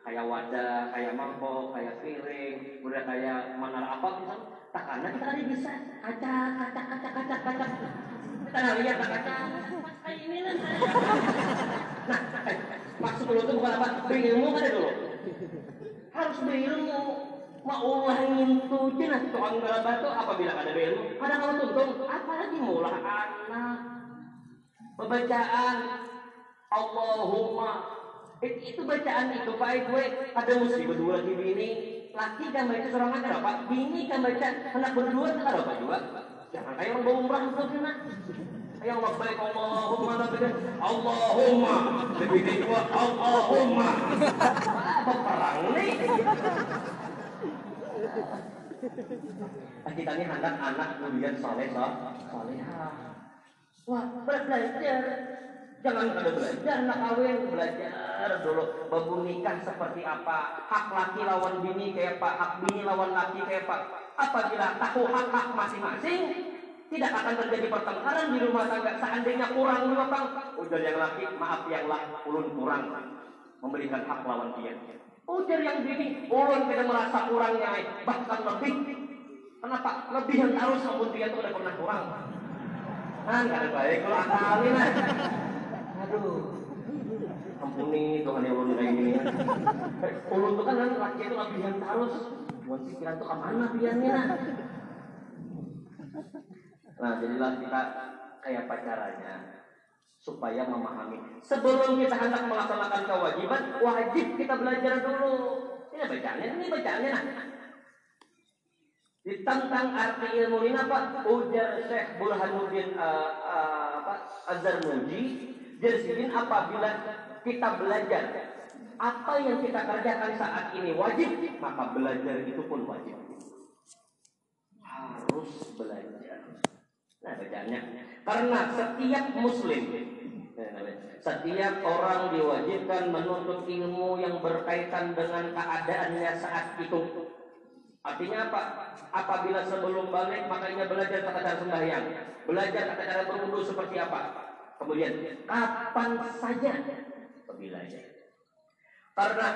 kayak wadah, kayak mangkok, kayak piring, udah kayak mana apa misal, tak karena kita tadi bisa kaca, kaca, kaca, kaca, kaca. Kita nggak lihat kaca, kayak ini lah. Nah, eh, maksud dulu itu bukan apa, berilmu kan dulu. Harus berilmu. Mau ulah ngintu jelas tukang gala batu apabila ada berilmu. Ada kalau tuntung, apalagi ulah anak. Pembacaan Allahumma itu bacaan itu Pak gue ada musik berdua di bini laki kan baca seorang aja apa bini kan baca anak berdua kan apa juga jangan kayak orang umrah itu kena Yang labbaik Allahumma labbaik. Allahumma. Lebih dari dua Allahumma. Apa perang nih? Kita ini hendak anak durian soleh soleha. Wah, belajar. Jangan kada belajar, nak kawin belajar dulu. Babu nikah seperti apa? Hak laki lawan bini kayak apa? Hak bini lawan laki kayak apa? Apabila tahu hak-hak masing-masing, tidak akan terjadi pertengkaran di rumah tangga. Seandainya kurang dua bang, ujar yang laki, maaf yang laki, ulun kurang memberikan hak lawan dia. Ujar yang bini, ulun tidak merasa kurangnya, bahkan lebih. Kenapa? Lebih yang harus dia itu udah pernah kurang. Kan ada baik kalau lah. Aduh. Ampuni Tuhan yang kayak gini. Ulun tuh kan laki itu lebih yang harus. Buat pikiran tuh ke mana pikirannya nah. Jadilah kita kayak pacarannya supaya memahami. Sebelum kita hendak melaksanakan kewajiban, wajib kita belajar dulu. Ini bacaannya, ini bacaannya nah. Ditentang arti ilmu ini apa? Ujar Syekh Burhanuddin uh, uh, apa? Azarmuji Jersidin apabila kita belajar apa yang kita kerjakan saat ini wajib, maka belajar itu pun wajib. Harus belajar. Nah, bacaannya. Karena setiap muslim setiap orang diwajibkan menuntut ilmu yang berkaitan dengan keadaannya saat itu. Artinya apa? Apabila sebelum balik makanya belajar tata cara sembahyang, belajar tata cara berwudu seperti apa, Kemudian kapan saja? Belajar. Karena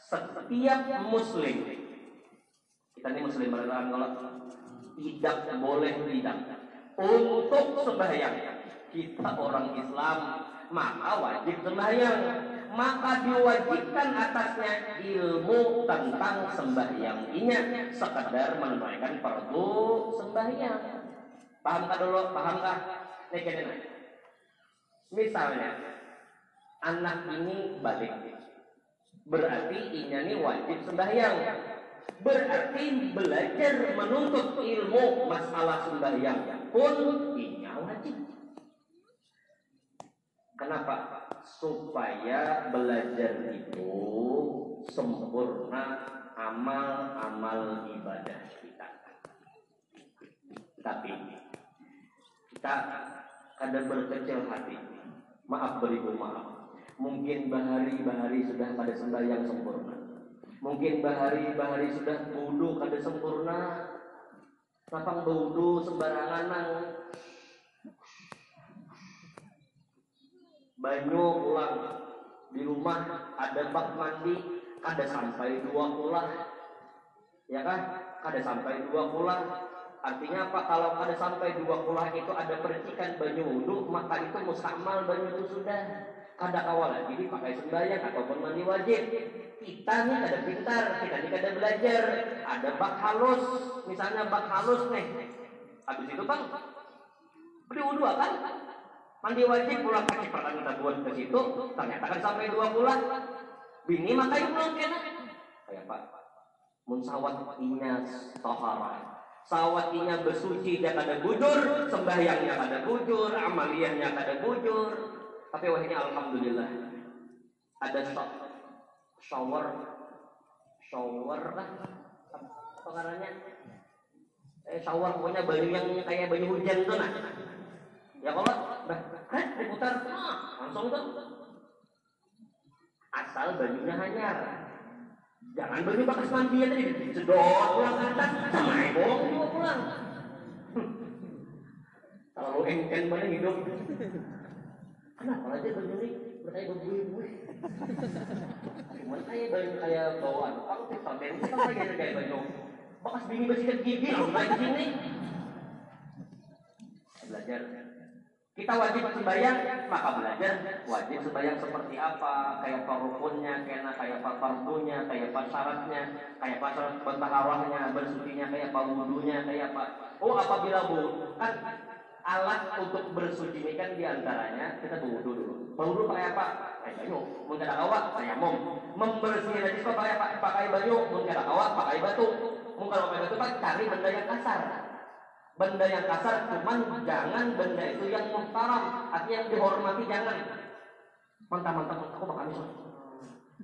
setiap muslim kita ini muslim beneran kalau tidak boleh tidak untuk sembahyang. Kita orang Islam maka wajib sembahyang. Maka diwajibkan atasnya ilmu tentang sembahyang ini sekedar menunaikan fardu sembahyang. Pahamkah dulu? Pahamkah nih Misalnya, anak ini balik. Berarti inya ini wajib sembahyang. Berarti belajar menuntut ilmu masalah sembahyang pun inya wajib. Kenapa? Supaya belajar itu sempurna amal-amal ibadah kita. Tapi kita kadang berkecil hati Maaf beribu maaf. Mungkin bahari-bahari sudah pada sembahyang sempurna. Mungkin bahari-bahari sudah wudhu kada sempurna. Lapang wudhu sembarangan nang banyu pulang di rumah ada bak mandi kada sampai dua pulang ya kan kada sampai dua pulang Artinya apa? Kalau ada sampai dua kulah itu ada percikan banyu wudhu, maka itu mustamal banyu itu sudah. Kada awal lagi dipakai sembahyang ataupun mandi wajib. Kita nih kada pintar, kita nih kada belajar. Ada bak halus, misalnya bak halus nih. Habis itu bang, beli wudhu kan? Mandi wajib pulang kaki pertama kita buat ke situ, ternyata kan sampai dua kulah. Bini maka itu pulang kena. Kayak pak, munsawat inas toharah sawatinya bersuci dia kada bujur, sembahyangnya kada bujur, amaliyahnya kada bujur. Tapi wahnya alhamdulillah. Ada shower. Shower lah. Apa karanya eh shower. Pokoknya baju yang kayak baju hujan tuh nah. Ya kalau kan diputar. Langsung tuh. Asal bajunya hanyar Jangan beli bekas mandi ya tadi sedot pulang ke atas sama bohong juga pulang. Kalau engken mana hidup. Kenapa aja baju ini berkayak baju ibu? Cuman kayak baju kayak bawaan. Aku tuh sampai ini kan kayak kayak baju. Bekas bini bersikat gigi, lagi sini. Belajar kita wajib sembahyang, maka belajar wajib sembahyang seperti apa, kayak apa rukunnya, kayak kayak apa fardunya, kayak apa syaratnya, kayak apa syarat bertaharahnya, bersucinya, kayak apa wudhunya, kayak apa. Oh, apabila bu, kan alat untuk bersuci ini kan di antaranya kita berwudu dulu. Berwudu pakai apa? Pakai banyu. Mungkin ada awak, mom. Membersihkan najis pakai apa? Pakai banyu. Awak, pakai batu. Mungkin kalau pakai batu, kan cari benda yang kasar benda yang kasar cuman jangan benda itu yang muhtaram. Artinya yang dihormati jangan. Mantap-mantap aku makan itu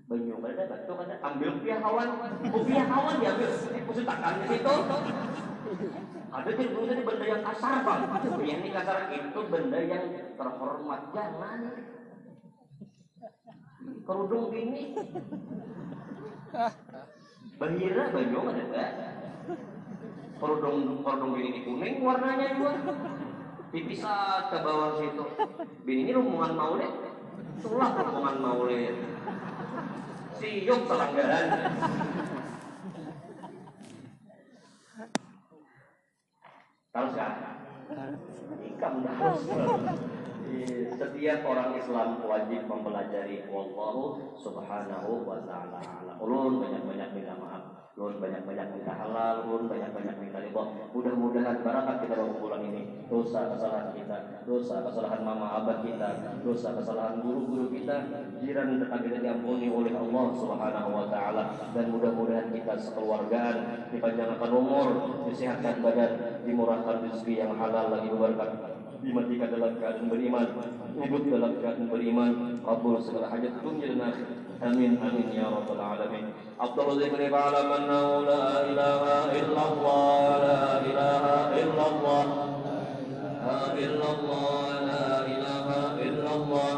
banyu ada batu ada. Ambil piahawan oh piahawan diambil. Eh maksud takkan di situ ada di di benda yang kasar bang yang ini kasar itu benda yang terhormat. Jangan. Kerudung gini. Bahira banyu ada kerudung kerudung gini kuning warnanya juga dipisah ke bawah situ. Bini ini rombongan maulid. Itulah rombongan maulid. Siup pelanggaran. Tahu sekarang ikam. harus setiap orang Islam wajib mempelajari wallahu subhanahu wa ta'ala ulun banyak-banyak minta maaf Lun banyak-banyak minta halal, lun banyak-banyak minta ridho. Mudah-mudahan barakat kita bulan ini. Dosa kesalahan kita, dosa kesalahan mama abah kita, dosa kesalahan guru-guru kita, jiran tetangga kita diampuni oleh Allah Subhanahu wa taala dan mudah-mudahan kita sekeluargaan dipanjangkan umur, disehatkan badan, dimurahkan rezeki yang halal lagi berkah dimatikan dalam keadaan beriman. Hidup dalam keadaan beriman. Kabul segala hajat dunia dan akhir amin amin ya rabbal alamin. Afdalu dzikri fa'ala man la ilaha illallah la ilaha illallah la illallah la ilaha illallah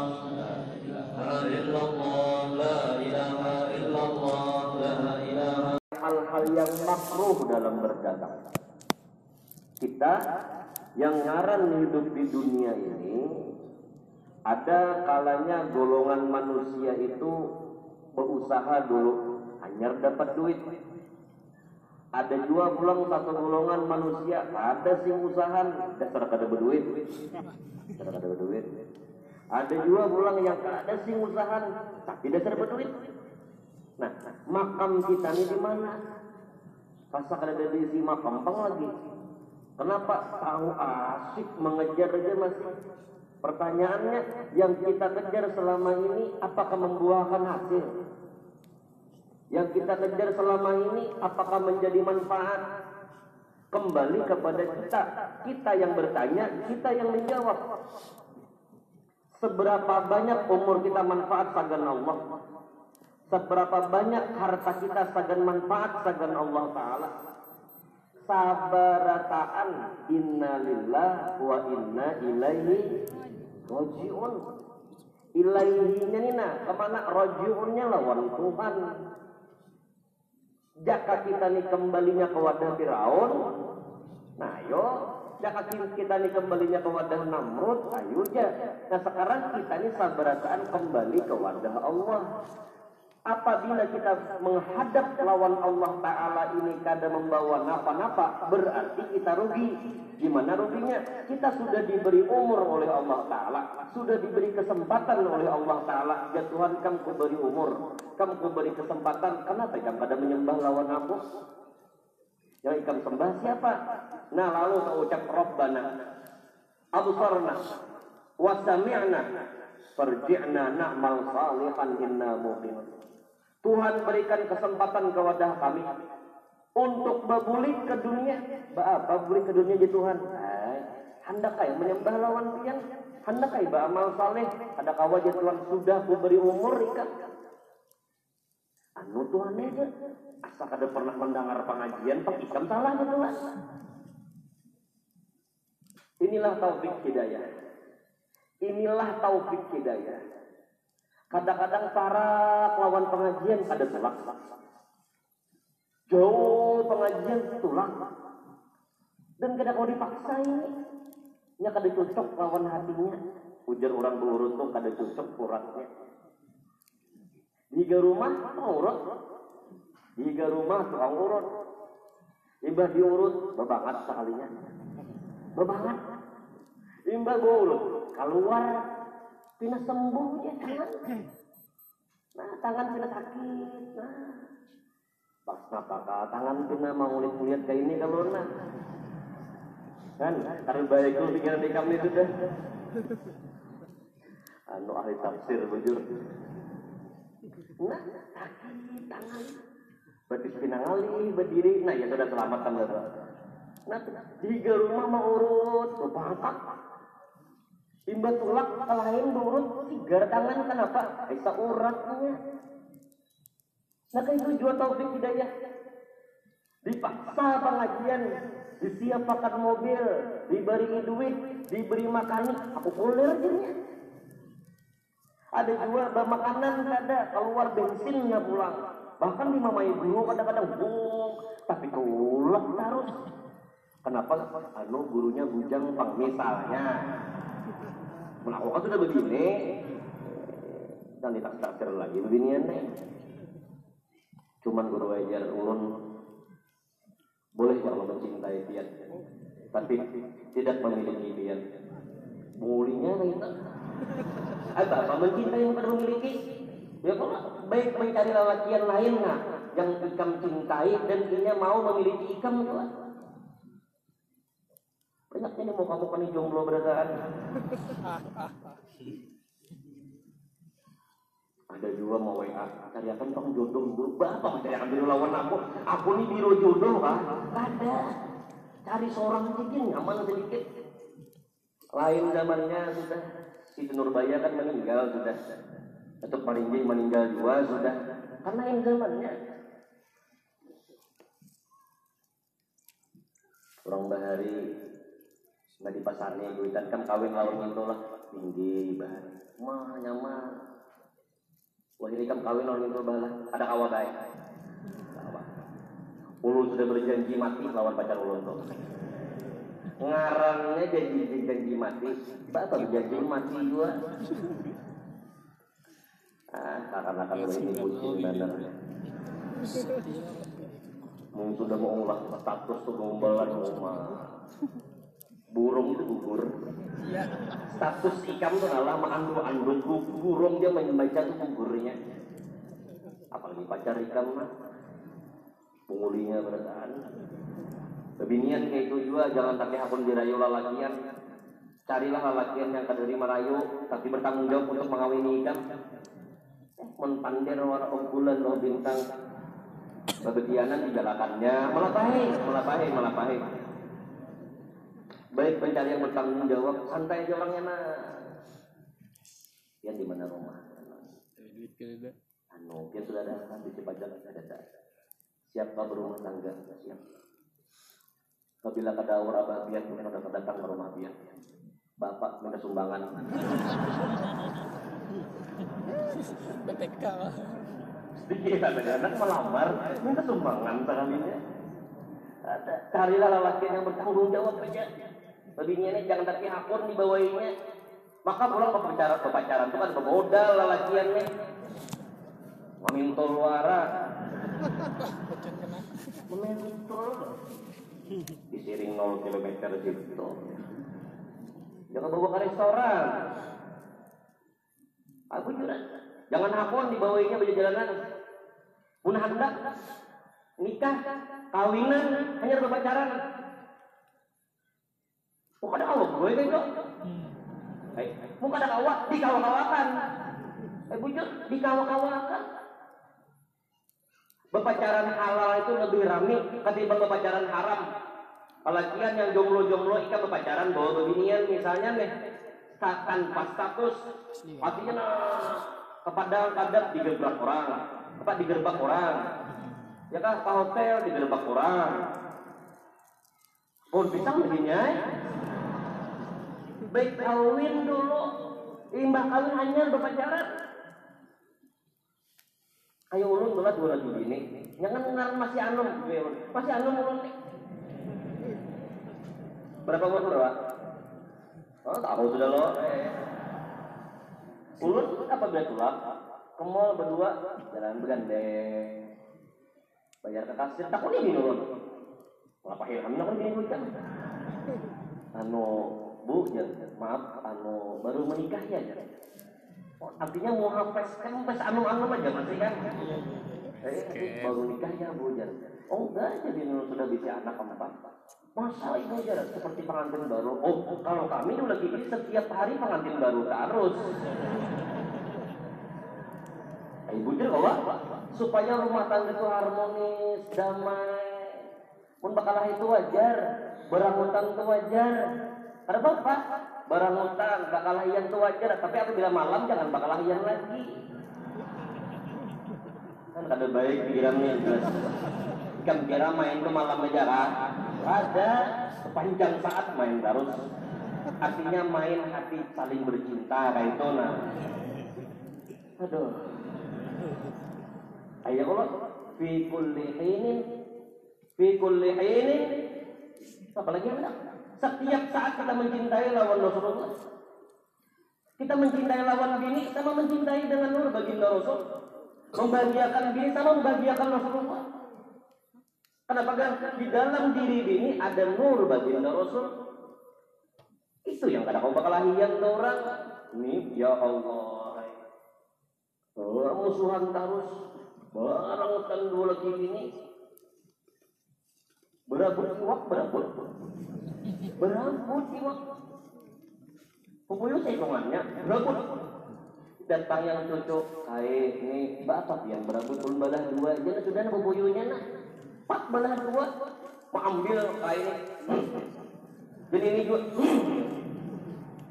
la illallah la ilaha illallah la ilaha hal-hal yang makruh dalam berdagang kita yang ngaran hidup di dunia ini ada kalanya golongan manusia itu berusaha dulu hanya dapat duit. Ada juga pulang satu golongan manusia ada sih usaha dasar kada berduit. Dasar kada berduit. Ada juga pulang yang ada sih usaha tapi dasar berduit. Nah makam kita ini di mana? Pasal kada ada di si makam pang lagi Kenapa tahu asik mengejar aja masih? Pertanyaannya, yang kita kejar selama ini apakah membuahkan hasil? Yang kita kejar selama ini apakah menjadi manfaat? Kembali kepada kita, kita yang bertanya, kita yang menjawab. Seberapa banyak umur kita manfaat sagan Allah? Seberapa banyak harta kita sagan manfaat sagan Allah Ta'ala? Sabarataan innalillah wa inna ilaihi rojiun. Ilaihinya nina ke mana? Rojiunnya lawan Tuhan. Jaka kita nih kembalinya ke wadah Firaun. Nah yo. Jaka kita nih kembalinya ke wadah Namrud ayo aja nah sekarang kita nih sabarataan kembali ke wadah Allah Apabila kita menghadap lawan Allah Ta'ala ini kada membawa napa-napa, berarti kita rugi. Gimana ruginya? Kita sudah diberi umur oleh Allah Ta'ala. Sudah diberi kesempatan oleh Allah Ta'ala. Ya Tuhan, kamu beri umur. Kamu beri kesempatan. Kenapa kamu pada menyembah lawan aku? Yang ikam sembah siapa? Nah lalu saya ucap Rabbana. Abusarna. Wasami'na. Farji'na na'mal salihan inna muqim. Tuhan berikan kesempatan kepada kami untuk berbulik ke dunia. Apa berbulik ke dunia di Tuhan? Hendak kaya menyembah lawan pian? Hendak kaya beramal saleh? Ada kawa Tuhan sudah memberi umur ikan? Anu Tuhan aja. Asal kada pernah mendengar pengajian, pak ikam salah Tuhan. Inilah taufik hidayah. Inilah taufik hidayah. Kadang-kadang para lawan pengajian ada tulak. Jauh pengajian tulak. Dan kadang kalau dipaksa ini, nya kada cocok lawan hatinya. Ujar orang berurut tuh kada cocok uratnya. Tiga rumah urut. Tiga rumah tukang urut. Imbah diurut, bebangat sekalinya. Bebangat. Imbah urut, keluar Pina sembuh ya tangan. Nah, tangan pina sakit. Nah, pas napaka tangan pina mau lihat kayak ini kalau nah. Kan, karena baik itu pikiran di kami itu dah. Anu ahli tafsir bujur. Nah, sakit tangan. Berarti pinangali berdiri, nah ya sudah selamat kan nah tiga rumah mau urut berpangkat Imba tulak kalahin urut tiga tangan kenapa? Bisa uratnya. Nah itu jual taufik hidayah. Dipaksa pengajian, disiapkan mobil, diberi duit, diberi makanan, aku kulir jadinya. Ada jual makanan ada keluar bensinnya pulang. Bahkan di mama ibu kadang-kadang bung, tapi kulak terus. Kenapa? Anu gurunya bujang pang misalnya. Melakukan sudah begini, dan ditakdir lagi beginian nih. Cuman guru ajar ulun boleh kalau mencintai dia, tapi tidak memiliki dia. Mulinya kita. Apa apa mencintai bukan memiliki? Ya kalau baik mencari lelaki yang lain nah, yang ikam cintai dan dia mau memiliki ikam itu banyak ini mau kamu kan jomblo beradaan ada juga mau WA cari akan kamu jodoh berubah cari akan biru lawan aku. Aku nih biru jodoh kan ada. Cari seorang sedikit nyaman sedikit. Lain zamannya sudah. Si Nurbaya kan meninggal sudah. Atau paling meninggal juga sudah. Karena yang zamannya. Orang bahari nggak di pasarnya duitan kan kawin lawan itu lah. Tinggi bahari mah nyaman. Wah ini kan kawin lawan itu balah. Ada kawa baik ulu sudah berjanji mati lawan pacar ulun tuh ngarangnya janji janji mati. Bapak berjanji mati juga. Ah akan-akan ini kucing bener mungkin sudah mau ulah status tuh gombalan rumah burung itu gugur. Status ikan tuh adalah mengandung andung burung dia membaca tuh gugurnya. Apalagi pacar ikan mah. Pengulinya berdaan kebinian kayak itu juga jangan pakai akun dirayu lalakian. Carilah lalakian yang kaderi merayu tapi bertanggung jawab untuk mengawini ikan menpandir warna lo bintang. Digalakannya malah baik, malah baik, malah baik. Baik pencari yang bertanggung jawab, santai aja orangnya nah. Yang di mana rumah? Anu, dia sudah ada di Cipajan ada ada. Siapa berumah tangga? Siap. Apabila kada orang abah biar mungkin ada datang ke rumah biar. Bapak minta sumbangan. BTK Sedikit ada anak melamar, minta sumbangan sekalinya. Ada carilah lelaki yang bertanggung jawab aja. Lebihnya ini jangan tapi akun dibawainnya. Maka pulang berpacaran, berpacaran itu kan bermodal lelakiannya. Memintul wara. Memintul. Disiring 0 km gitu. Jangan bawa ke restoran. Aku juga Jangan hakon dibawainya baju jalanan. Pun hendak nikah, kawinan, hanya berpacaran. Bukan ada awak gue itu. Eh, bukan ada awak, dikawak-kawakan. Eh, bujur, dikawak-kawakan. Berpacaran halal itu lebih rame ketimbang berpacaran haram. Pelakian yang jomblo-jomblo ikan berpacaran bawa beginian misalnya nih. Tanpa status. Artinya nah, kepada kadang digerbak orang. Apa digerbak orang? Ya kan ke hotel digerbak orang. Pun bisa begini baik kawin dulu. Imbah kawin hanya berpacaran. Ayo ulun dulu dua lagi ini. Jangan ngar masih anum masih anum ulun nih. Berapa umur berapa? Oh tahu sudah lo. Eh. Ulun apa biar tulak? Ke mall berdua. Jalan bergandeng. Bayar ke kasir. Tak ini ulun. Ngapa hilham nak ini kan? Anu bu, ya, maaf, anu baru menikah ya, ya. Oh, artinya mau hapes kan pas anu anu aja masih kan? Eh, baru nikah ya bu, ya. Oh enggak, jadi sudah bisa anak keempat. Masa ibu jarak seperti pengantin baru? Oh, kalau kami dulu lagi ini setiap hari pengantin baru terus. Ibu jarak apa? Supaya rumah tangga itu harmonis, damai. Pun bakalah itu wajar. Berangutan itu wajar. Karena bapak, berangutan, bakalahian itu wajar. Tapi apabila malam jangan bakalahian lagi. Kan ada baik pikirannya jelas. Kan kira main ke malam aja? Ada sepanjang saat main terus. Artinya main hati saling bercinta kayak itu nah. Aduh. Ayo Allah fi kulli hinin fi kulli hinin apa lagi ada? Setiap saat kita mencintai lawan Rasulullah. Kita mencintai lawan bini sama mencintai dengan nur baginda Rasul. Membahagiakan bini sama membahagiakan Rasulullah. Kenapa? Karena di dalam diri bini ada nur baginda Rasul. Itu yang kadang kau bakal lahian orang. Ini ya Allah. Oh, musuhan terus. Barang dua lagi ini. Berabut iwak, berabut. Berabut iwak. Pupuyuh sekongannya, berabut. Datang yang cocok, kayak ini bapak yang berabut pun balah dua. Jangan sudah pupuyuhnya nak. Pak balah dua. Mau ambil ini. Jadi ini juga.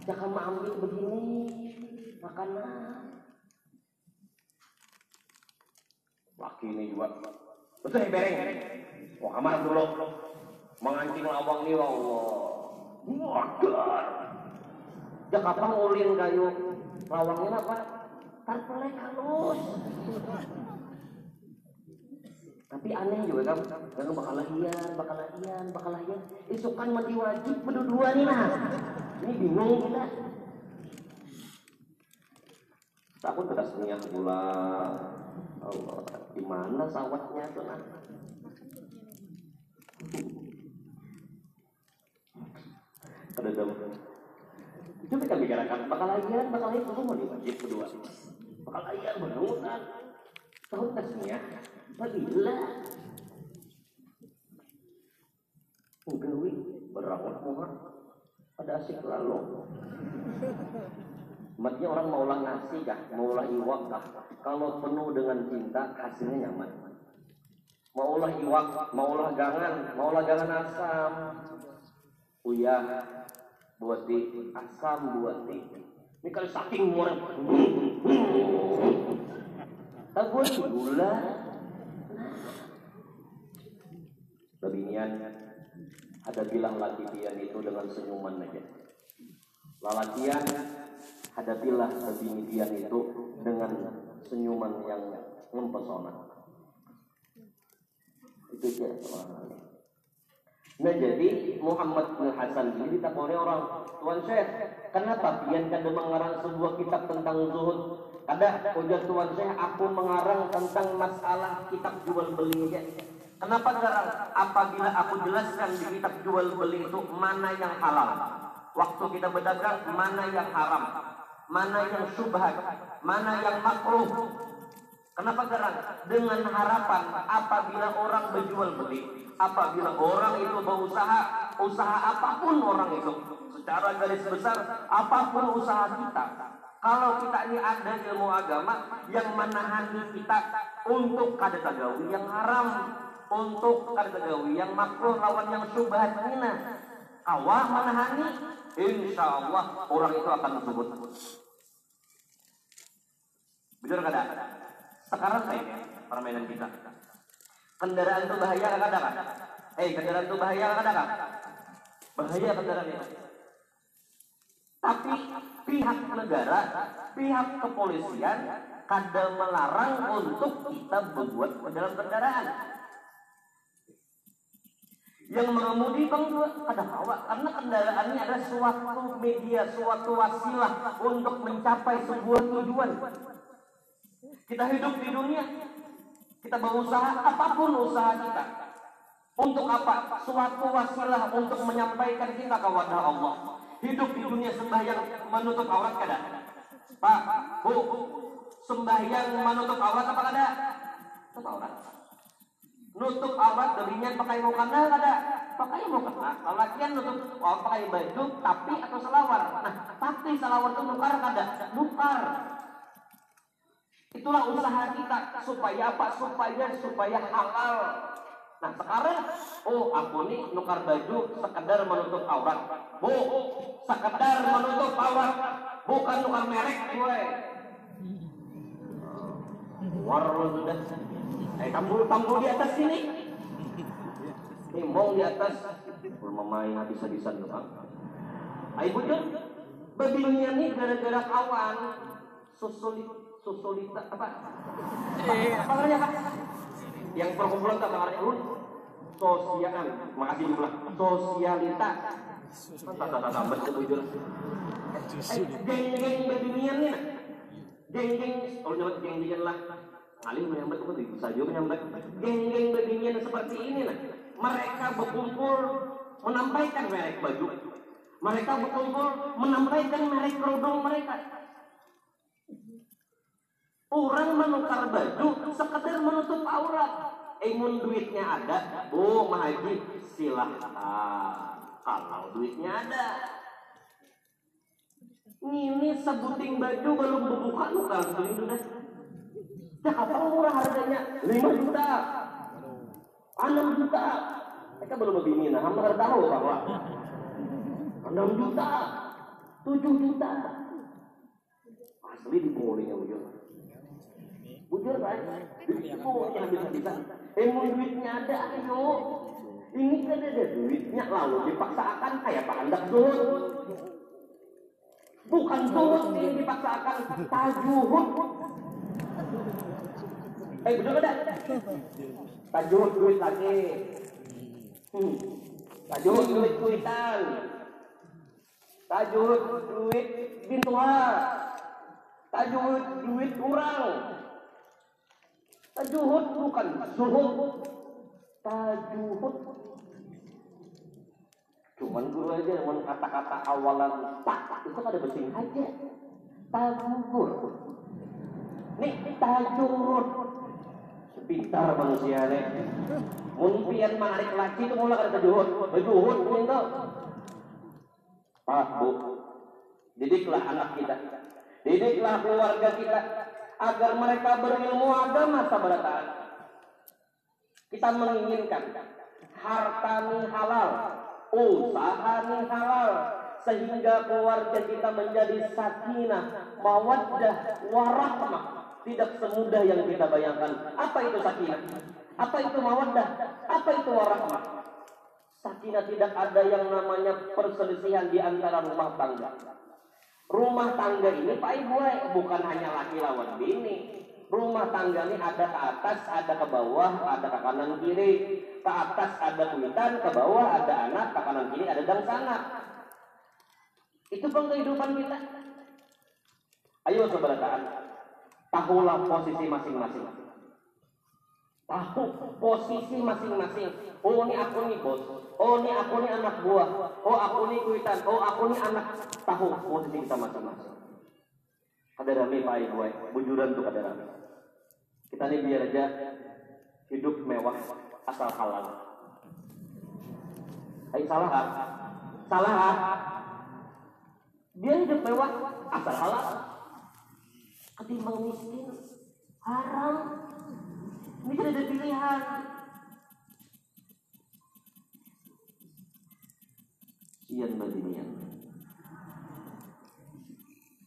Jangan mau ambil begini. Makanan. Laki ini juga. Betul ya bereng. Wah kamar dulu. Mengancing lawang nih Allah. Wajar. Ya kapan ngulin kayu lawangnya apa? Tarpelek halus. Tapi aneh juga kan, karena bakal lahian, bakal lahian, bakal lahian. Isukan mati wajib berdua nih nah. Ini bingung kita. Takut terus punya gula. Allah, di mana sawatnya tuh nah? Ada dong. Coba kita bicarakan bakal lahian, bakal lahian kamu mau diwajib berdua. Bakal lahian mudah-mudahan. Tahu tesnya? Bagila. Ugawi berawat muha. Ada asik lalu. Maksudnya orang maulah nasi kah, maulah iwak kah. Kalau penuh dengan cinta, hasilnya nyaman. Maulah iwak, maulah gangan, maulah gangan asam. Uyah, buat di asam buat di. Ini kalau saking murah. Aku gula. Babinian ada bilang laki pian itu dengan senyuman aja. Lalakian hadapilah pian itu dengan senyuman yang mempesona. Itu dia Nah jadi Muhammad bin Hasan ini ditakoni orang Tuan Syekh. Kenapa? Pian kada mengarang sebuah kitab tentang zuhud. Kada ujar Tuan Syekh aku mengarang tentang masalah kitab jual beli. Kenapa garang? Apabila aku jelaskan di kitab jual beli itu mana yang halal. Waktu kita berdagang mana yang haram. Mana yang subhat Mana yang makruh Kenapa garang? Dengan harapan apabila orang berjual beli apabila orang itu berusaha usaha apa pun orang itu secara garis besar apa pun usaha kita kalau kita ini ada ilmu agama yang menahani kita untuk kada tagawi yang haram untuk kada tagawi yang makruh lawan yang syubhat mina awak menahani insya Allah orang itu akan disebut benar kada sekarang saya permainan kita Kendaraan itu bahaya kan ada kan? Eh, kendaraan itu bahaya kan ada kan? Bahaya kendaraan itu. Tapi pihak negara, pihak kepolisian kadang melarang untuk kita berbuat dalam kendaraan. Yang mengemudi bang ada hawa karena kendaraan ini adalah suatu media, suatu wasilah untuk mencapai sebuah tujuan. Kita hidup di dunia, kita berusaha apa pun usaha kita. Untuk apa? Suatu wasilah untuk menyampaikan kita ke wadah Allah. Hidup di dunia sembahyang menutup aurat kada? Pak, Bu, sembahyang menutup aurat apa kada? Tutup aurat. Nutup aurat darinya pakai mukena kada? Pakai mukena. Kalau latihan nutup oh, pakai baju tapi atau selawar. Nah, tapi selawar itu nukar kada? Nukar. Itulah usaha kita supaya apa? Supaya supaya halal. Nah sekarang, oh aku nih nukar baju sekedar menutup aurat. Bu, sekedar menutup aurat, bukan nukar merek gue. War sudah. Eh tampul tampul di atas sini. Timbong di atas. Belum main habis-habisan tuh bang. Ayo bujur. Babinya nih gara-gara kawan. Susulit, susulita apa? Apa namanya pak? Yang perkumpulan tak namanya ulun. Sosial, makasih jumlah. Sosialita. Tak tak tak tak bujur. Geng-geng babinian nih. Geng-geng, kalau nyebut geng-geng lah. Alim menyambat itu bisa juga menyambat. Geng-geng babinian seperti ini nah. Mereka berkumpul menampaikan merek baju. Mereka berkumpul menampaikan merek kerudung mereka. Orang menukar baju sekedar menutup aurat. Emun duitnya ada, bu mahaji silahkan. Kalau duitnya ada, ini sebuting baju belum berbuka nukar sebuting sudah. Berapa murah harganya? 5 juta. 6 juta. Mereka belum begini, nah hampir tahu bahwa 6 juta, 7 juta. Asli dipungulinya bujur. Bujur kan? Dipungulinya habis-habisan. Emang duitnya ada, ayo. Ini kan ada duitnya lalu dipaksakan kayak pak hendak zuhud. Bukan zuhud yang dipaksakan tajuhud. Eh betul ada? Tajuhud duit lagi. Hmm. Tajuhud duit kuitan. Tajuhud duit bintuha. Tajuhud duit kurang. Tajuhud bukan zuhud. Tajuhud. Cuman guru aja dengan kata-kata awalan tak itu ada bersing aja. Tajuhud. Nih tajurud. Pintar manusia nih. Mungkin menarik lagi itu mulai ada tajuhud. Tajuhud itu. Pak, Bu. Didiklah anak kita. Didiklah keluarga kita agar mereka berilmu agama sabarataan. Kita menginginkan harta nih halal, usaha nih halal, sehingga keluarga kita menjadi sakinah, mawaddah, warahmah. Tidak semudah yang kita bayangkan. Apa itu sakinah? Apa itu mawaddah? Apa itu warahmah? Sakinah tidak ada yang namanya perselisihan di antara rumah tangga. Rumah tangga ini Pak Ibu bukan hanya laki lawan bini. Rumah tangga ini ada ke atas, ada ke bawah, ada ke kanan kiri. Ke atas ada kuitan, ke bawah ada anak, ke kanan kiri ada dangsana. Itu bang kehidupan kita. Ayo saudara. Tahulah posisi masing-masing. Tahu posisi masing-masing. Oh ini aku nih bos. Oh ini aku nih anak buah. Oh aku nih kuitan. Oh aku nih anak. Tahu posisi kita masing-masing. Ada rame pak ibu, bujuran tuh ada rame. Kita nih biar aja hidup mewah asal halal. Ayo salah ah? Salah ah? Dia hidup mewah asal halal. Ketimbang miskin haram. Ini kan ada pilihan. Sian badinian.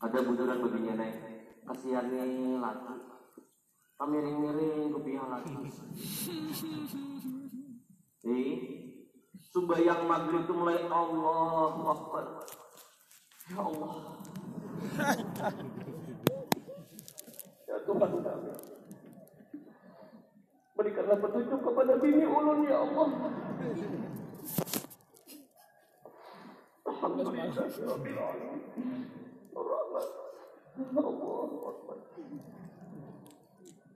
Ada bujuran baginya naik. Kasihan nih laki. Kamiring-miring ke pihak laki. [laughs] Eh, Sumbayang maghrib itu mulai Allah Akbar. Ya Allah. [laughs] ya Tuhan kami. Berikanlah petunjuk kepada bini ulun ya Allah.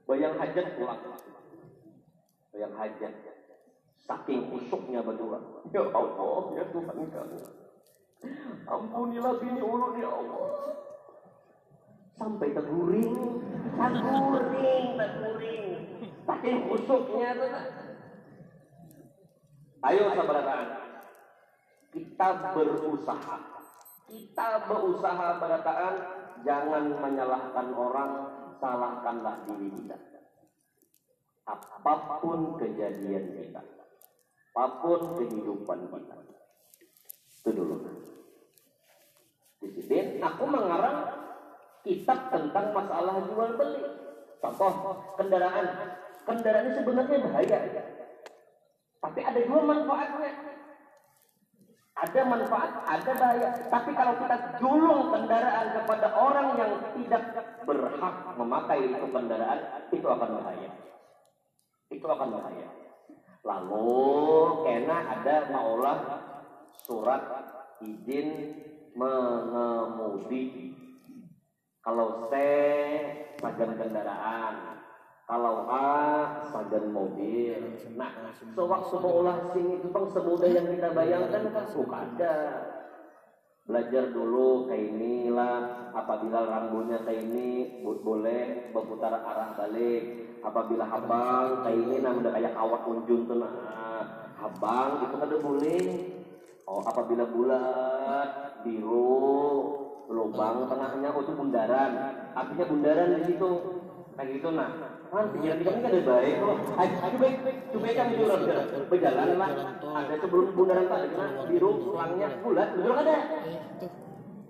Bayang hajat pulang. Bayang hajat. Saking kusuknya berdua. Ya Allah, ya Tuhan kami. Ampunilah bini ulun ya Allah. Sampai terguring, terguring, terguring. Saking kusuknya tuh. Ayo sabar Kita berusaha. Kita berusaha berataan jangan menyalahkan orang, salahkanlah diri kita. apa pun kejadian kita, apa pun kehidupan kita. Itu dulu. Disiplin, aku mengarang kitab tentang masalah jual beli. Contoh, kendaraan. Kendaraan ini sebenarnya bahaya. Tapi ada dua manfaatnya. Ada manfaat, ada bahaya. Tapi kalau kita julung kendaraan kepada orang yang tidak berhak memakai itu kendaraan, itu akan bahaya. Itu akan bahaya. Lalu kena ada maulah surat izin mengemudi. Kalau C sagan kendaraan, kalau A sagan mobil. Nah, sewaktu maulah sing itu semudah yang kita bayangkan kan suka ada. Belajar dulu kayak inilah apabila rambutnya kayak ini boleh berputar arah balik. Apabila habang kayak ini nah udah kayak kawat unjun tuh nah. Habang itu kan boleh. Oh apabila bulat biru lubang tengahnya oh itu bundaran. Artinya bundaran di situ. Kayak gitu nah pikiran kita kan ada baik. Loh ayo baik coba aja jalan berjalan lah ada sebelum bundaran tadi nah biru tulangnya. Bulat betul ada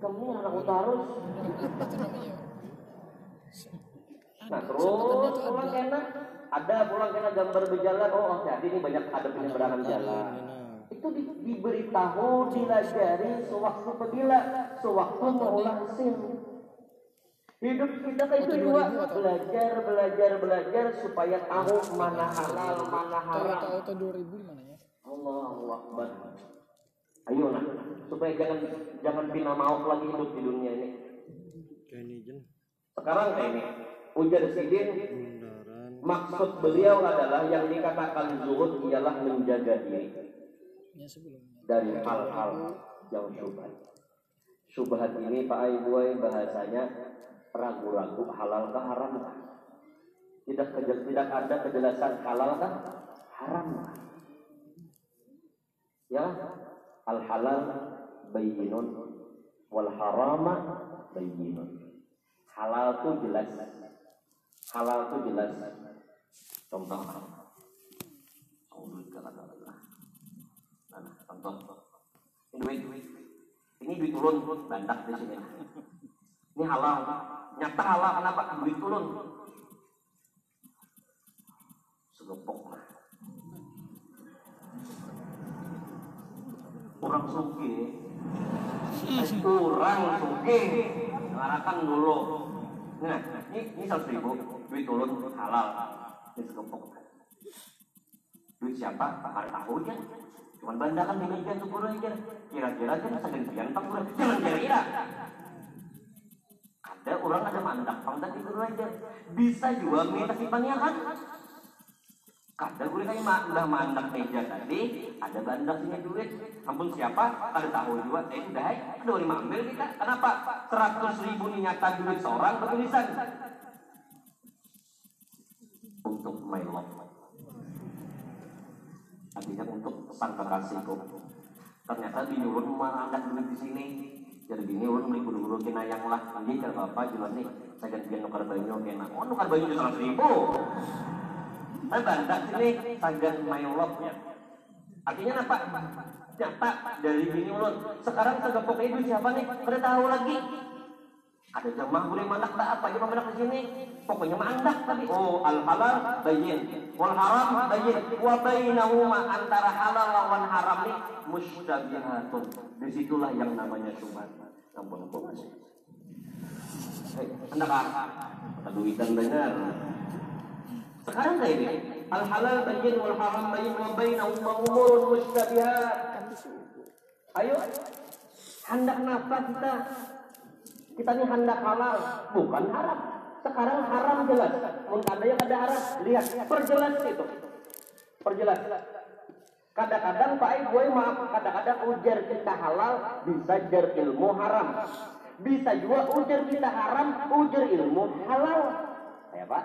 kamu anak utarus Nah terus pulang enak ada pulang kena gambar berjalan. Oh jadi ini banyak ada penyeberangan jalan. itu di, diberitahu dilajari sewaktu pegila sewaktu mengolah sim hidup kita kayak itu juga belajar belajar belajar supaya tahu mana halal mana haram. Tahun 2000 mana ya Allah Akbar. Ayo nah supaya jangan jangan pina mau lagi hidup di dunia ini. Sekarang kayak ini ujar sidin maksud beliau adalah yang dikatakan zuhud ialah menjaga diri. Ya sebelumnya dari hal-hal yang syubhat. Syubhat ini Pak Aibuai bahasanya ragu-ragu halal kah haram kah? Tidak tidak ada kejelasan halal kah haram kah? Ya, al halal bayyinun wal harama bayyinun. Halal itu jelas. Halal itu jelas. Contoh. Oh. Nah, contoh. Ini duit, ini duit turun, bandak di sini. Ini halal. Nyata halal, kenapa? Duit turun. Segepok. Kurang suki. Kurang suki. Ngarakan dulu. Nah, ini, ini seratus ribu. Duit turun, halal. Ini segepok. Duit siapa? Pak tahu aja. Cuman banda kan demikian syukur aja. Kira-kira kan segantian tak kurang. Jangan kira-kira. Ada orang ada mandak pangdak itu aja. Bisa juga minta kan. Kada gue kayak udah mandak meja tadi, ada bandak punya duit. Ampun siapa? Kada tahu juga. Eh udah, ada lima ambil kita. Kenapa? Seratus ribu nyata duit seorang bertulisan untuk my love artinya untuk sang kekasihku ternyata di nyulun angkat duit di sini jadi gini ulun beli kudu dulu kena yang lah. Nanti kalau apa jual nih saya gantian nukar banyu kena oh nukar banyu seratus ribu. Saya bandak sini sagan mayolog ya artinya apa? Nyata dari gini ulun. Sekarang segepok itu siapa nih? Kada tahu lagi ada jemaah boleh mandak tak apa aja mandak di sini? Pokoknya mandak tadi oh al halal bayin. Wal haram bayin. Wa bainahuma antara halal lawan haram nih mustabihatun. Di situlah yang namanya syubhat. Ampun ampun Hei, anda kan kata duitan benar. Sekarang kayak ini? Al halal bayin. Wal haram bayin. Wa bainahuma umurun mustabihat. Ayo. Hendak napa kita kita ini hendak halal bukan haram. Sekarang haram jelas. Mun yang ada haram. Lihat perjelas itu. Perjelas. Kadang-kadang Pak gue maaf kadang-kadang ujar kita halal bisa jar ilmu haram. Bisa juga ujar kita haram ujar ilmu halal. Ya Pak.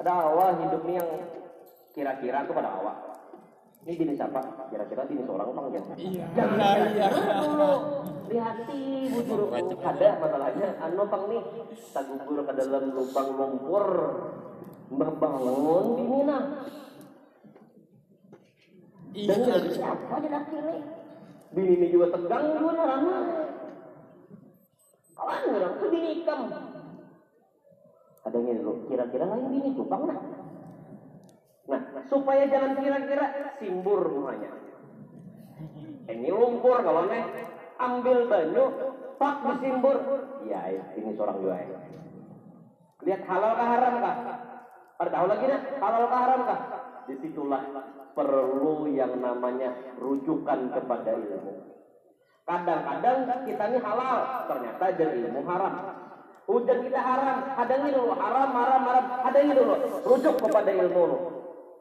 Ada awal hidup yang kira-kira tuh pada awal ini jenis apa? Kira-kira jenis orang bang ya? Iya. Jangan Iya, iya. dulu. Lihati bujur ada masalahnya. Anu bang nih, tak gugur ke dalam lubang lumpur. Membangun bini nah. Dan Iya. siapa aja akhirnya? Bini ini juga tegang juga narana. Kawan orang tuh bini ikam. Adanya dulu, kira-kira lain bini cupang nah. Nah, supaya jangan kira-kira simbur rumahnya. Ini lumpur kalau nih ambil banyu, pak disimbur. Iya, ini seorang juga. ya. Lihat halal kah haram kah? Pada tahu lagi nih, halal kah haram kah? Di situlah perlu yang namanya rujukan kepada ilmu. Kadang-kadang kita ini halal, ternyata jadi ilmu haram. Hujan kita haram, hadangi dulu, haram, haram, haram, hadangi dulu. Rujuk kepada ilmu.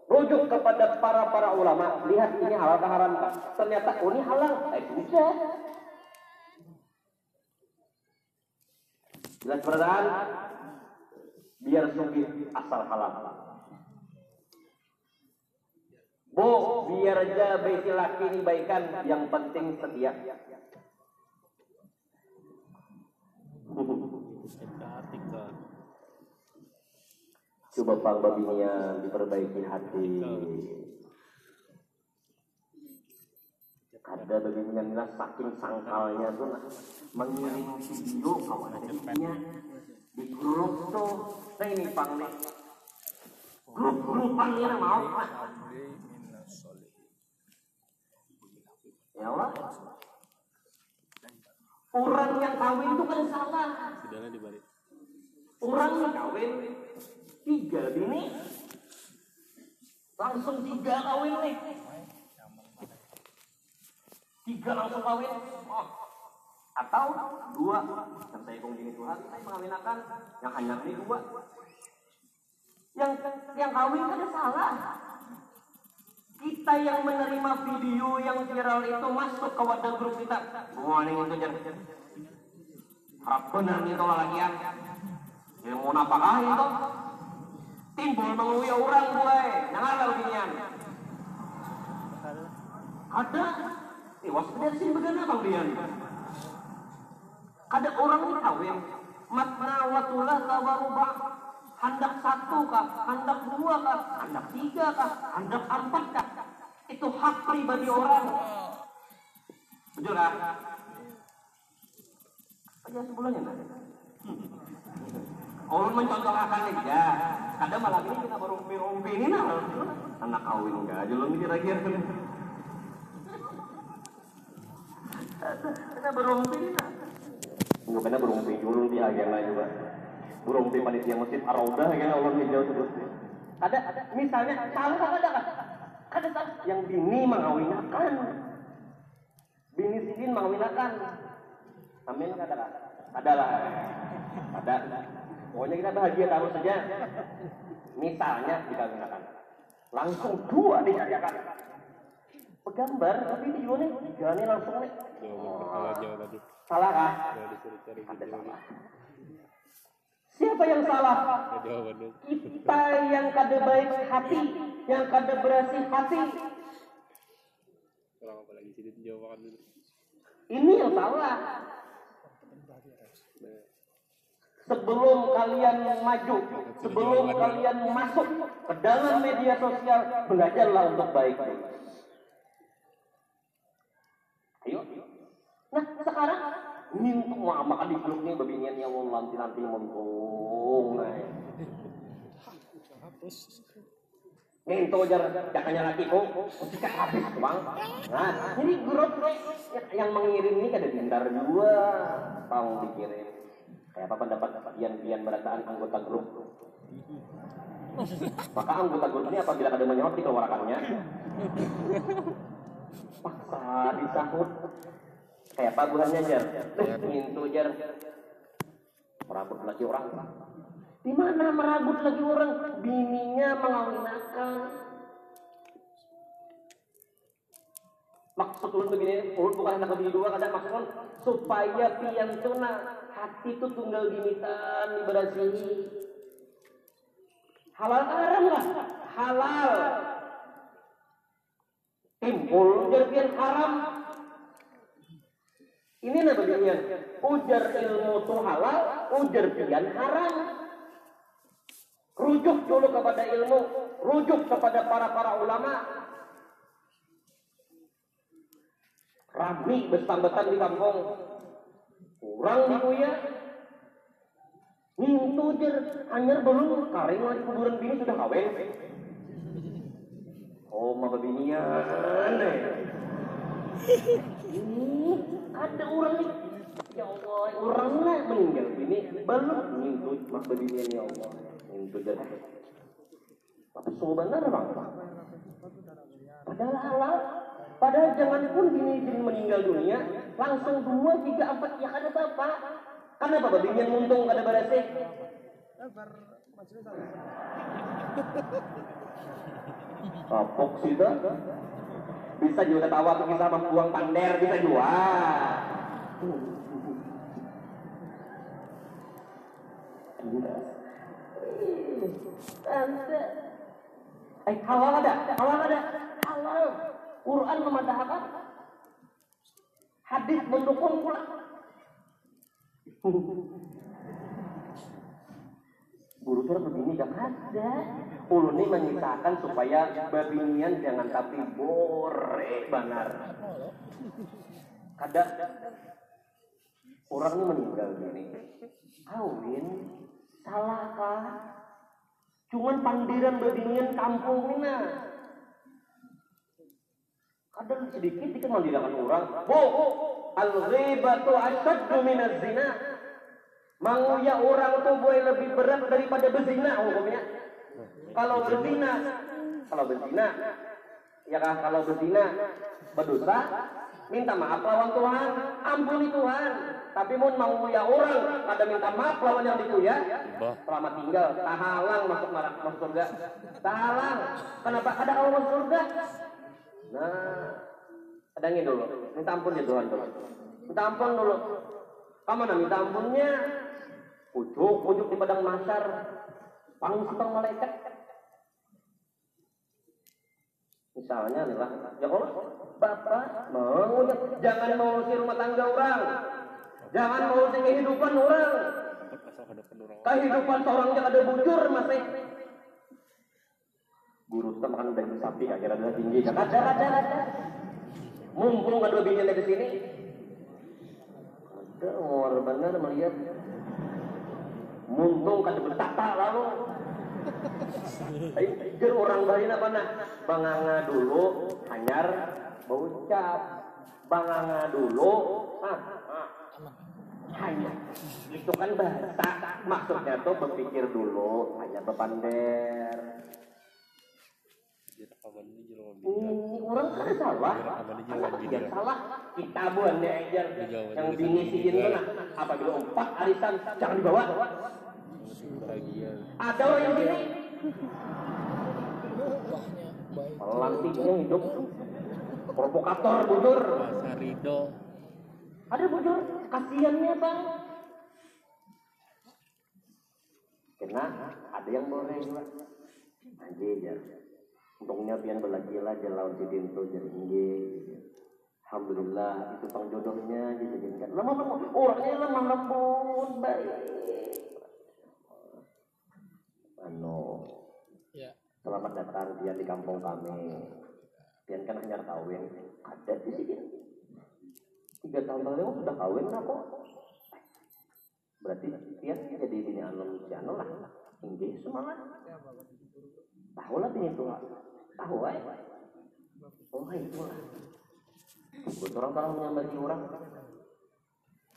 Rujuk kepada para para ulama. Lihat ini halal kah haram? Ternyata oh ini halal, eh bisa. Jelas perbedaan? Biar sugih asal halal. Bu, biar aja baiti laki ini baikan, yang penting setia. Coba pang babinya diperbaiki hati. Ada baginya Nina saking sangkalnya tuh nah, mengirim video kawan adiknya di grup tuh. Nah ini pang nih. Grup grupangnya mau. Ya Allah. Orang yang kawin itu kan salah. Dibalik. Orang yang kawin tiga bini langsung tiga kawin nih. Tiga langsung kawin. Oh. Atau dua. Dan saya gini Tuhan, saya mengawinakan yang hanya ini dua. Yang yang kawin kan salah. Kita yang menerima video yang viral itu masuk ke wadah grup kita. Warning itu jangan. Harap benar nih kalau lagi yang yang mau napakah itu? Timbul menguya orang gue. Yang ada beginian. Ada. Eh, waspada sih bagaimana bang Dian? Ada orang yang kawin. Matna watulah tawarubah. Hendak satu kah? Hendak dua kah? Hendak tiga kah? Hendak empat kah? Itu hak pribadi orang. Betul kan? Aja sebelumnya nanti. Orang mencontohkan aja. Kadang malah ini kita baru rumpi ini nah. Anak kawin enggak aja lo kira-kira. Kita berumpi ini nah. Enggak benar berumpi dulu di agama juga. Berumpi panitia masjid Araudah kan Allah hijau sebutnya. Ada, ada, misalnya salah ada kan? Ada salah yang bini mengawinakan. Bini sidin mengawinakan. Amin kata kak. Adalah. Ada. Pokoknya kita bahagia taruh saja. Misalnya dikawinkan. Langsung dua dikawinkan. Pegambar, tapi tiga nih langsung nih. Tadi. Salah kah? Video. Siapa yang salah? Kita yang kada baik hati, yang kada bersih hati. Dulu. Ini yang salah. Nah, Sebelum kalian maju, sebelum kalian masuk ke dalam media sosial, belajarlah untuk baik. Ayo. Nah, sekarang mintu mama di grup nih babinian yang mau nanti nanti montung. Minto jar jakanya laki kok ketika habis bang. Nah, jadi grup yang mengirim ini kada pintar juga, tahu dikirim. Kayak apa pendapat pian-pian berataan anggota grup? Maka anggota grup ini apabila ada menyoroti keluarakannya, paksa disahut. Kayak apa bulannya jar? Minto jar. Merabut lagi orang. Di mana merabut lagi orang? Bininya mengawinakan. Maksud ulun begini, ulun bukan hendak bini dua, kadang maksud supaya pian tuna hati itu tunggal dimitan diberasihi. Halal haram lah, halal. Timbul ujar pian haram. Ini nah beginian, ujar ilmu tu halal, ujar pian haram. Rujuk dulu kepada ilmu, rujuk kepada para-para ulama. Rami besar-besar di kampung. Kurang di kuya. Mintu jer, anyar belum karing lagi kuburan bini sudah kawin. Oh, mama binian deh. Ini ada orang nih. Ya Allah, orangnya meninggal bini belum mintu mak binian ya Allah. Mintu jer. Tapi sungguh benar bang. Padahal halal. Padahal jangan pun bini bini meninggal dunia, langsung dua, tiga, empat, ya ada bapak. Karena bapak binian muntung kada berese. Kapok sih dah. Bisa juga tawa tuh kisah membuang pander bisa juga. Eh, halal ada, halal ada, halal. Quran memadahkan, hadis mendukung pula. Guru tuh begini gak ada. Ulun ini menyisakan supaya babinian jangan tapi bore benar. Kada orang ini meninggal gini. Kawin salahkah? Cuman pandiran babinian kampung nah. Kadang sedikit dikit mandirakan orang. Bu, al-ghibatu asyaddu minaz zina. Menguya orang tuh boleh lebih berat daripada berzina hukumnya. Kalau berzina, kalau berzina, ya kah kalau berzina berdosa, minta maaf lawan Tuhan, ampuni Tuhan. Tapi mun menguya orang, ada minta maaf lawan yang dikuya, Bah. selamat tinggal, tahalang masuk neraka masuk surga. Tahalang. Kenapa ada masuk surga? Nah, adangin dulu. Minta ampun ya Tuhan dulu. Minta ampun dulu. Kamu nak minta ampunnya? Ujuk, ujuk di padang masar. Pangsitong malaikat. Misalnya nih lah, ya Allah, Bapak mau jangan mengurusi rumah tangga orang. Jangan mengurusi kehidupan orang. Kehidupan seorang yang ada bujur masih. Guru kita makan daging sapi akhirnya ada tinggi kan? Ada, ada, ada. Mumpung ada binian dari sini. Ada orang benar melihat. Muntung kada bertata lalu. Jadi orang bari apa nah? Banganga dulu hanyar berucap. Banganga dulu ah, ah, hanya itu kan bahasa maksudnya tuh berpikir dulu hanya bepander Jadi rekaman ini jero ini orang kan salah. Dia salah. Ya yang bini si jin tuh apabila empat arisan. Jangan dibawa. Ada orang yang bini pelantiknya hidup. Provokator bujur. Rido. ada bujur. Kasihannya bang. Karena ada yang boleh anjir jar untungnya pian belagi lah jalan si dinto jadi ingge Alhamdulillah itu pang jodohnya dijadikan. Lemah lembut orangnya lemah lembut baik. Anu. Ya. selamat datang dia di kampung kami. Pian kan hanya kawin. Ada di sini. Tiga tahun lalu sudah kawin lah kok. Berarti pian jadi bini anom si anu lah. Ingge semangat. Tahu lah bini tua tahu ay oh itu lah buat orang orang menyambangi orang.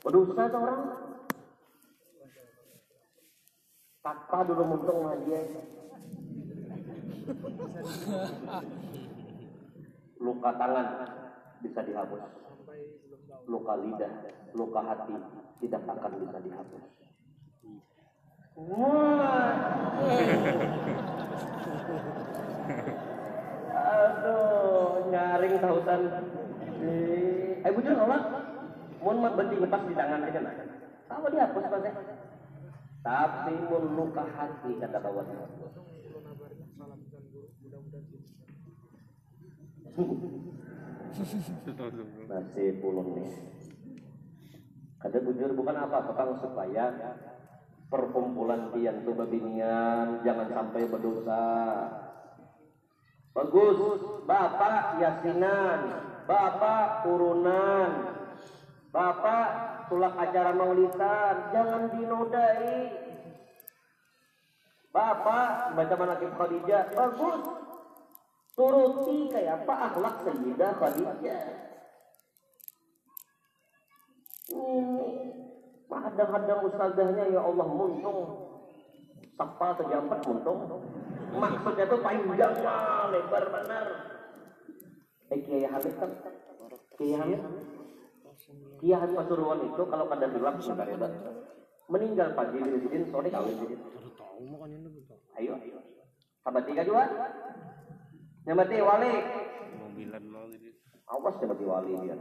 Berdosa tuh orang. Papa dulu muntung sama dia. Luka tangan bisa dihapus. Luka lidah luka hati tidak akan bisa dihapus. Wah. [laughs] aduh nyaring tautan. Eh bujur nolak. Mun mat benting lepas di tangan aja nah sama dihapus pasti tapi mun luka hati kata kawan masih pulung nih. Ada bujur bukan apa apa supaya perkumpulan tiang tuh babinian jangan sampai berdosa bagus. Bapak yasinan. Bapak turunan. Bapak tulak acara maulidan jangan dinodai. Bapak baca manakib Khadijah? Bagus. Turuti kayak apa akhlak Sayyidah Khadijah. Ini kadang-kadang ustazahnya ya Allah muntung. Sapa sejampat muntung maksudnya tuh panjang wah lebar benar. Eh Kiai Hamid kan? Kiai Hamid? Kiai Hamid Pasuruan itu kalau kadang bilang sebentar ya meninggal pagi di sore kawin di Baru tahu makanya ini betul. ayo. Sahabat tiga juga. Nyamati wali. Awas nyamati wali dia.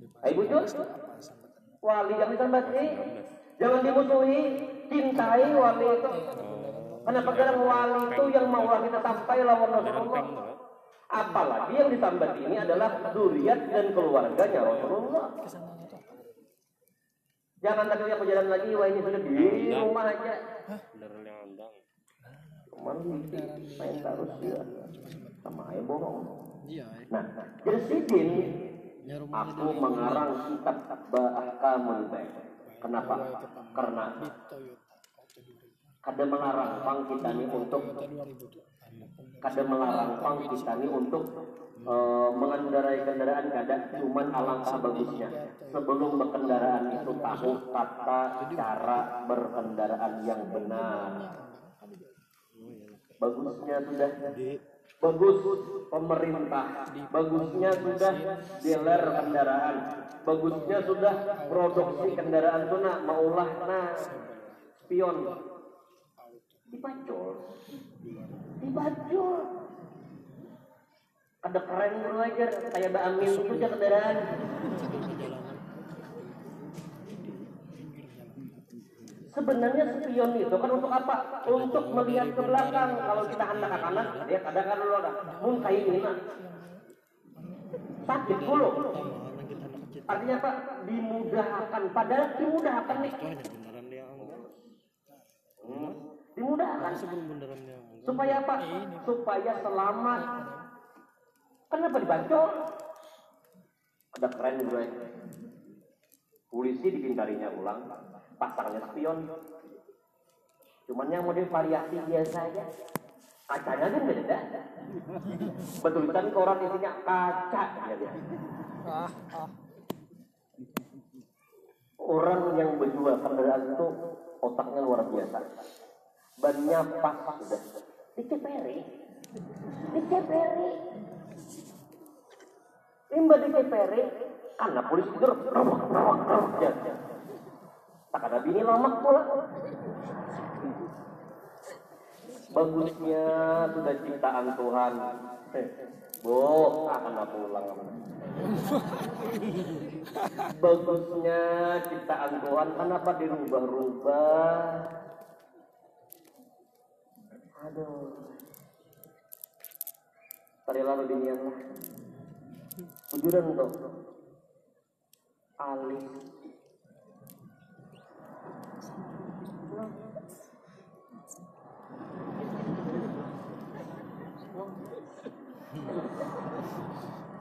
Di ayo sambatan? wali jangan disambati jangan dimusuhi. Cintai wali itu karena perkara wali itu yang mau kita sampai lawan Rasulullah. apalagi yang ditambah ini adalah zuriat dan keluarganya Rasulullah. Jangan tadi yang berjalan lagi wah ini sudah di rumah aja. Cuman main terus dia sama aja bohong. Iya. nah jadi sidin Ya aku mengarang kitab Ba'ahkamul Baik. Kenapa? Karena di Toyota Auto 2000. Kada melarang pang kita ini untuk Toyota 2000 tuh. Anak pemuda. kada melarang pang kita ini untuk eh, mengendarai kendaraan kada cuman alangkah bagusnya sebelum berkendaraan itu tahu tata cara berkendaraan yang benar bagusnya sudah bagus pemerintah bagusnya sudah dealer kendaraan bagusnya sudah produksi kendaraan itu nak maulah nah spion dibacol dibacol ada keren dulu aja kayak Mbak Amin itu aja kendaraan Sebenarnya spion itu kan untuk apa? Untuk melihat ke belakang. Kalau kita hendak ke kanan, dia kadang kadang dulu ada. Mun kayak ini mah sakit dulu. Artinya apa? Dimudahkan. Padahal dimudahkan nih. Hanya beneran dia andang. Hmm. Dimudahkan. Andang. Supaya apa? Supaya selamat. Kenapa dibacol? Ada keren gue. Polisi dipintarinya ulang, pasangnya spion. Cuman yang model variasi biasa aja. Kacanya kan beda. Betulisan koran isinya kaca. Ya, ah. Orang yang berjual kendaraan itu otaknya luar biasa. Bannya pas sudah. Diceperi. Diceperi. Imba diceperi. Karena polisi itu rawak, rawak, rawak. Tak ada bini lama pula. Bagusnya sudah ciptaan Tuhan. Bu, akan pulang. Bagusnya ciptaan Tuhan, kenapa dirubah-rubah? Aduh. Tadi lalu dinian lah. Bujuran tuh. Alis.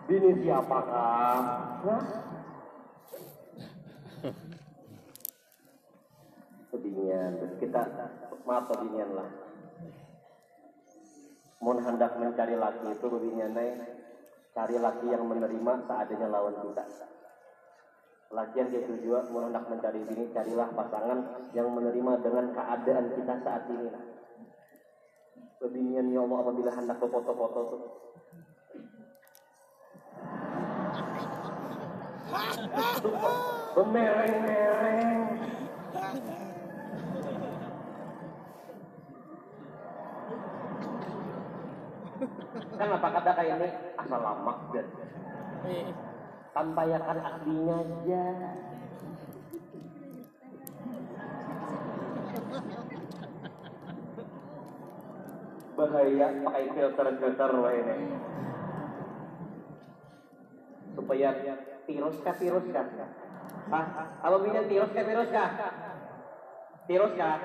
Bini siapakah? Hah? Kebinian, terus kita maaf kebinian lah. Mohon hendak mencari laki itu kebinian cari laki yang menerima seadanya lawan kita. Laki yang dia tujuan, mohon hendak mencari bini, carilah pasangan yang menerima dengan keadaan kita saat ini. Kebinian ya Allah apabila hendak ke foto-foto tuh. [laughs] Bemereng-mereng. Kan apa kata kayak ini asal lama dan Eh, tampayakan aslinya aja. Bahaya pakai filter-filter wah ini. Supaya virus kah virus kah? Ah, kalau punya virus kah virus kah? Tirus ya.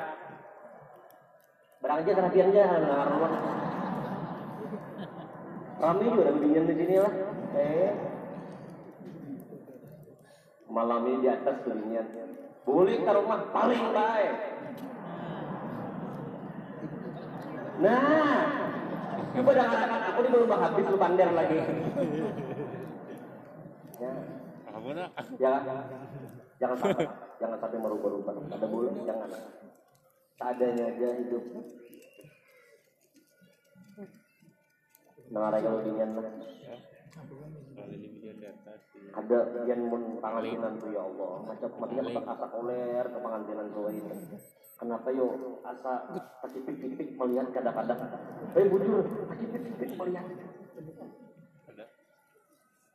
Berang aja aja, ngaruh. Juga ada binian di sini lah. Eh. Malam ini di atas binian. Boleh ke rumah paling baik. Nah, coba jangan katakan aku ini belum habis lu pander lagi. Ya, jangan jangan sampai jangan sampai merubah-rubah. Ada boleh jangan. Seadanya aja hidup. Lah. Ini di atas. iya. ada yang mun pangantinan tuh ya Allah. Macam macamnya tetap asa koler ke pangantinan tuh ini. Kenapa yo asa pacipik-picipik melihat kadang-kadang? Eh bujur pacipik-picipik melihat.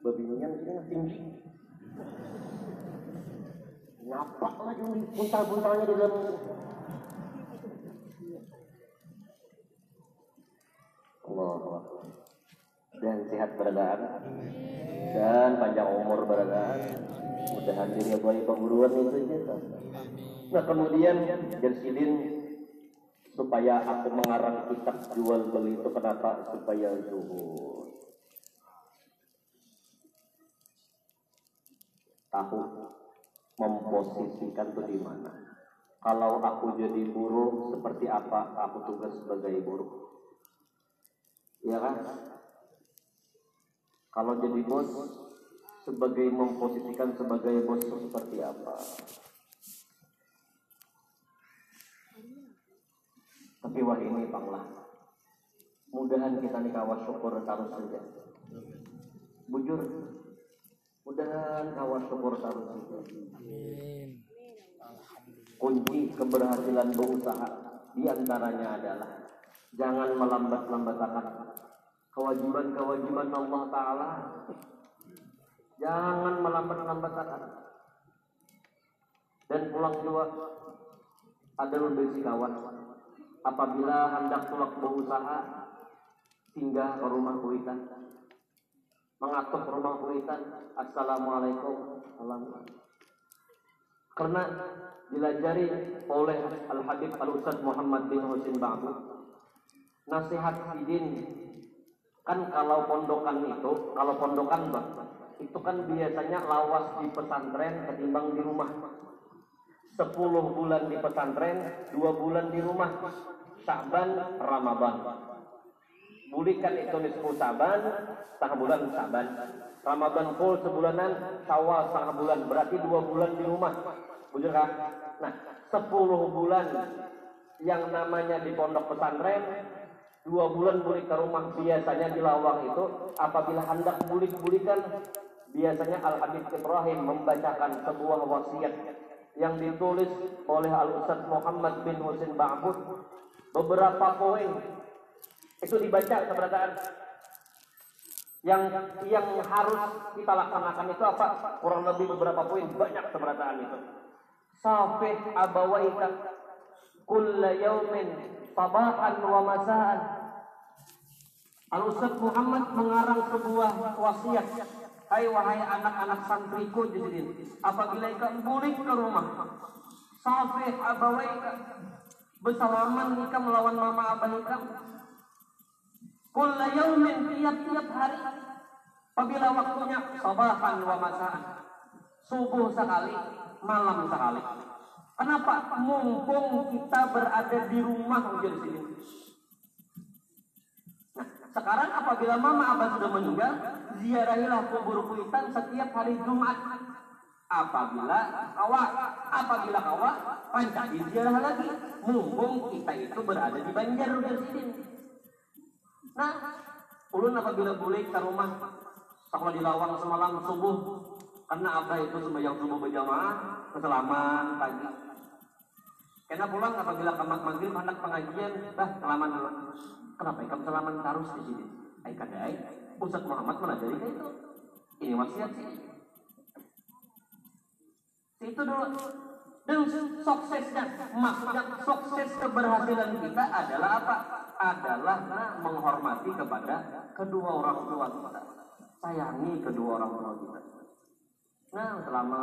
Sini nggak tinggi ngapak lagi di buntal-buntalnya di dalam. Allah dan sehat beradaan dan panjang umur beradaan mudahan diri bayi pemburuan itu saja nah kemudian Jersilin supaya aku mengarang kitab jual beli itu kenapa? Supaya zuhud tahu memposisikan tuh di mana. Kalau aku jadi buruh seperti apa? Aku tugas sebagai buruh ya kan kalau jadi bos sebagai memposisikan sebagai bos itu seperti apa? Tapi wah ini panglah mudahan kita nih kawas syukur taruh saja. Bujur. Mudahan kawas syukur taruh saja. Amin. kunci keberhasilan berusaha di antaranya adalah jangan melambat-lambatkan kewajiban-kewajiban Allah Ta'ala. Jangan melambat-lambatkan. Dan pulang juga ada memberi kawan. Apabila hendak pulang berusaha singgah ke rumah kuitan. Mengatur rumah kuitan Assalamualaikum. Alhamdulillah karena dilajari oleh Al Habib Al Ustaz Muhammad bin Husin Ba'bu nasihat sidin kan kalau pondokan itu kalau pondokan bang itu kan biasanya lawas di pesantren ketimbang di rumah. 10 bulan di pesantren dua bulan di rumah. Syaban Ramadan. Bulikan itu nisfu Syaban setengah bulan Syaban Ramadan full sebulanan Syawal setengah bulan berarti dua bulan di rumah. Bujur kan? Nah, 10 bulan yang namanya di pondok pesantren dua bulan balik ke rumah biasanya di lawang itu apabila hendak bulik-bulikan biasanya Al Habib Ibrahim membacakan sebuah wasiat yang ditulis oleh Al Ustaz Muhammad bin Husin Ba'bud. Beberapa poin itu dibaca keberadaan. Yang yang harus kita laksanakan itu apa? Kurang lebih beberapa poin banyak keberadaan itu. Safih abawaika kulla yaumin sabahan wa masaan Al Ustaz Muhammad mengarang sebuah wasiat. Hai wahai anak-anak santriku di sini apabila ikam balik ke rumah safih abawaika bersalaman ikam melawan mama abah ikam kulla yaumin tiap-tiap hari apabila waktunya sabahan wa masaan subuh sekali malam sekali. Kenapa mumpung kita berada di rumah ujian sini sekarang apabila mama abah sudah meninggal ziarahilah kubur kuitan setiap hari Jumat apabila kawa apabila kawa pancadi ziarah lagi mumpung kita itu berada di Banjar sini Nah, ulun apabila boleh ke rumah sekolah di lawang semalam subuh karena abah itu sembahyang subuh berjamaah keselaman pagi. Karena pulang apabila kamat maghrib anak pengajian, dah selaman dulu. Kenapa ikam selaman terus di sini? Ai kadai, Ustaz Muhammad menajari itu. Ini wasiat sih. Itu dulu. Dan suksesnya, maksudnya sukses keberhasilan kita adalah apa? Adalah menghormati kepada kedua orang tua kita. Sayangi kedua orang tua kita. Nah, selama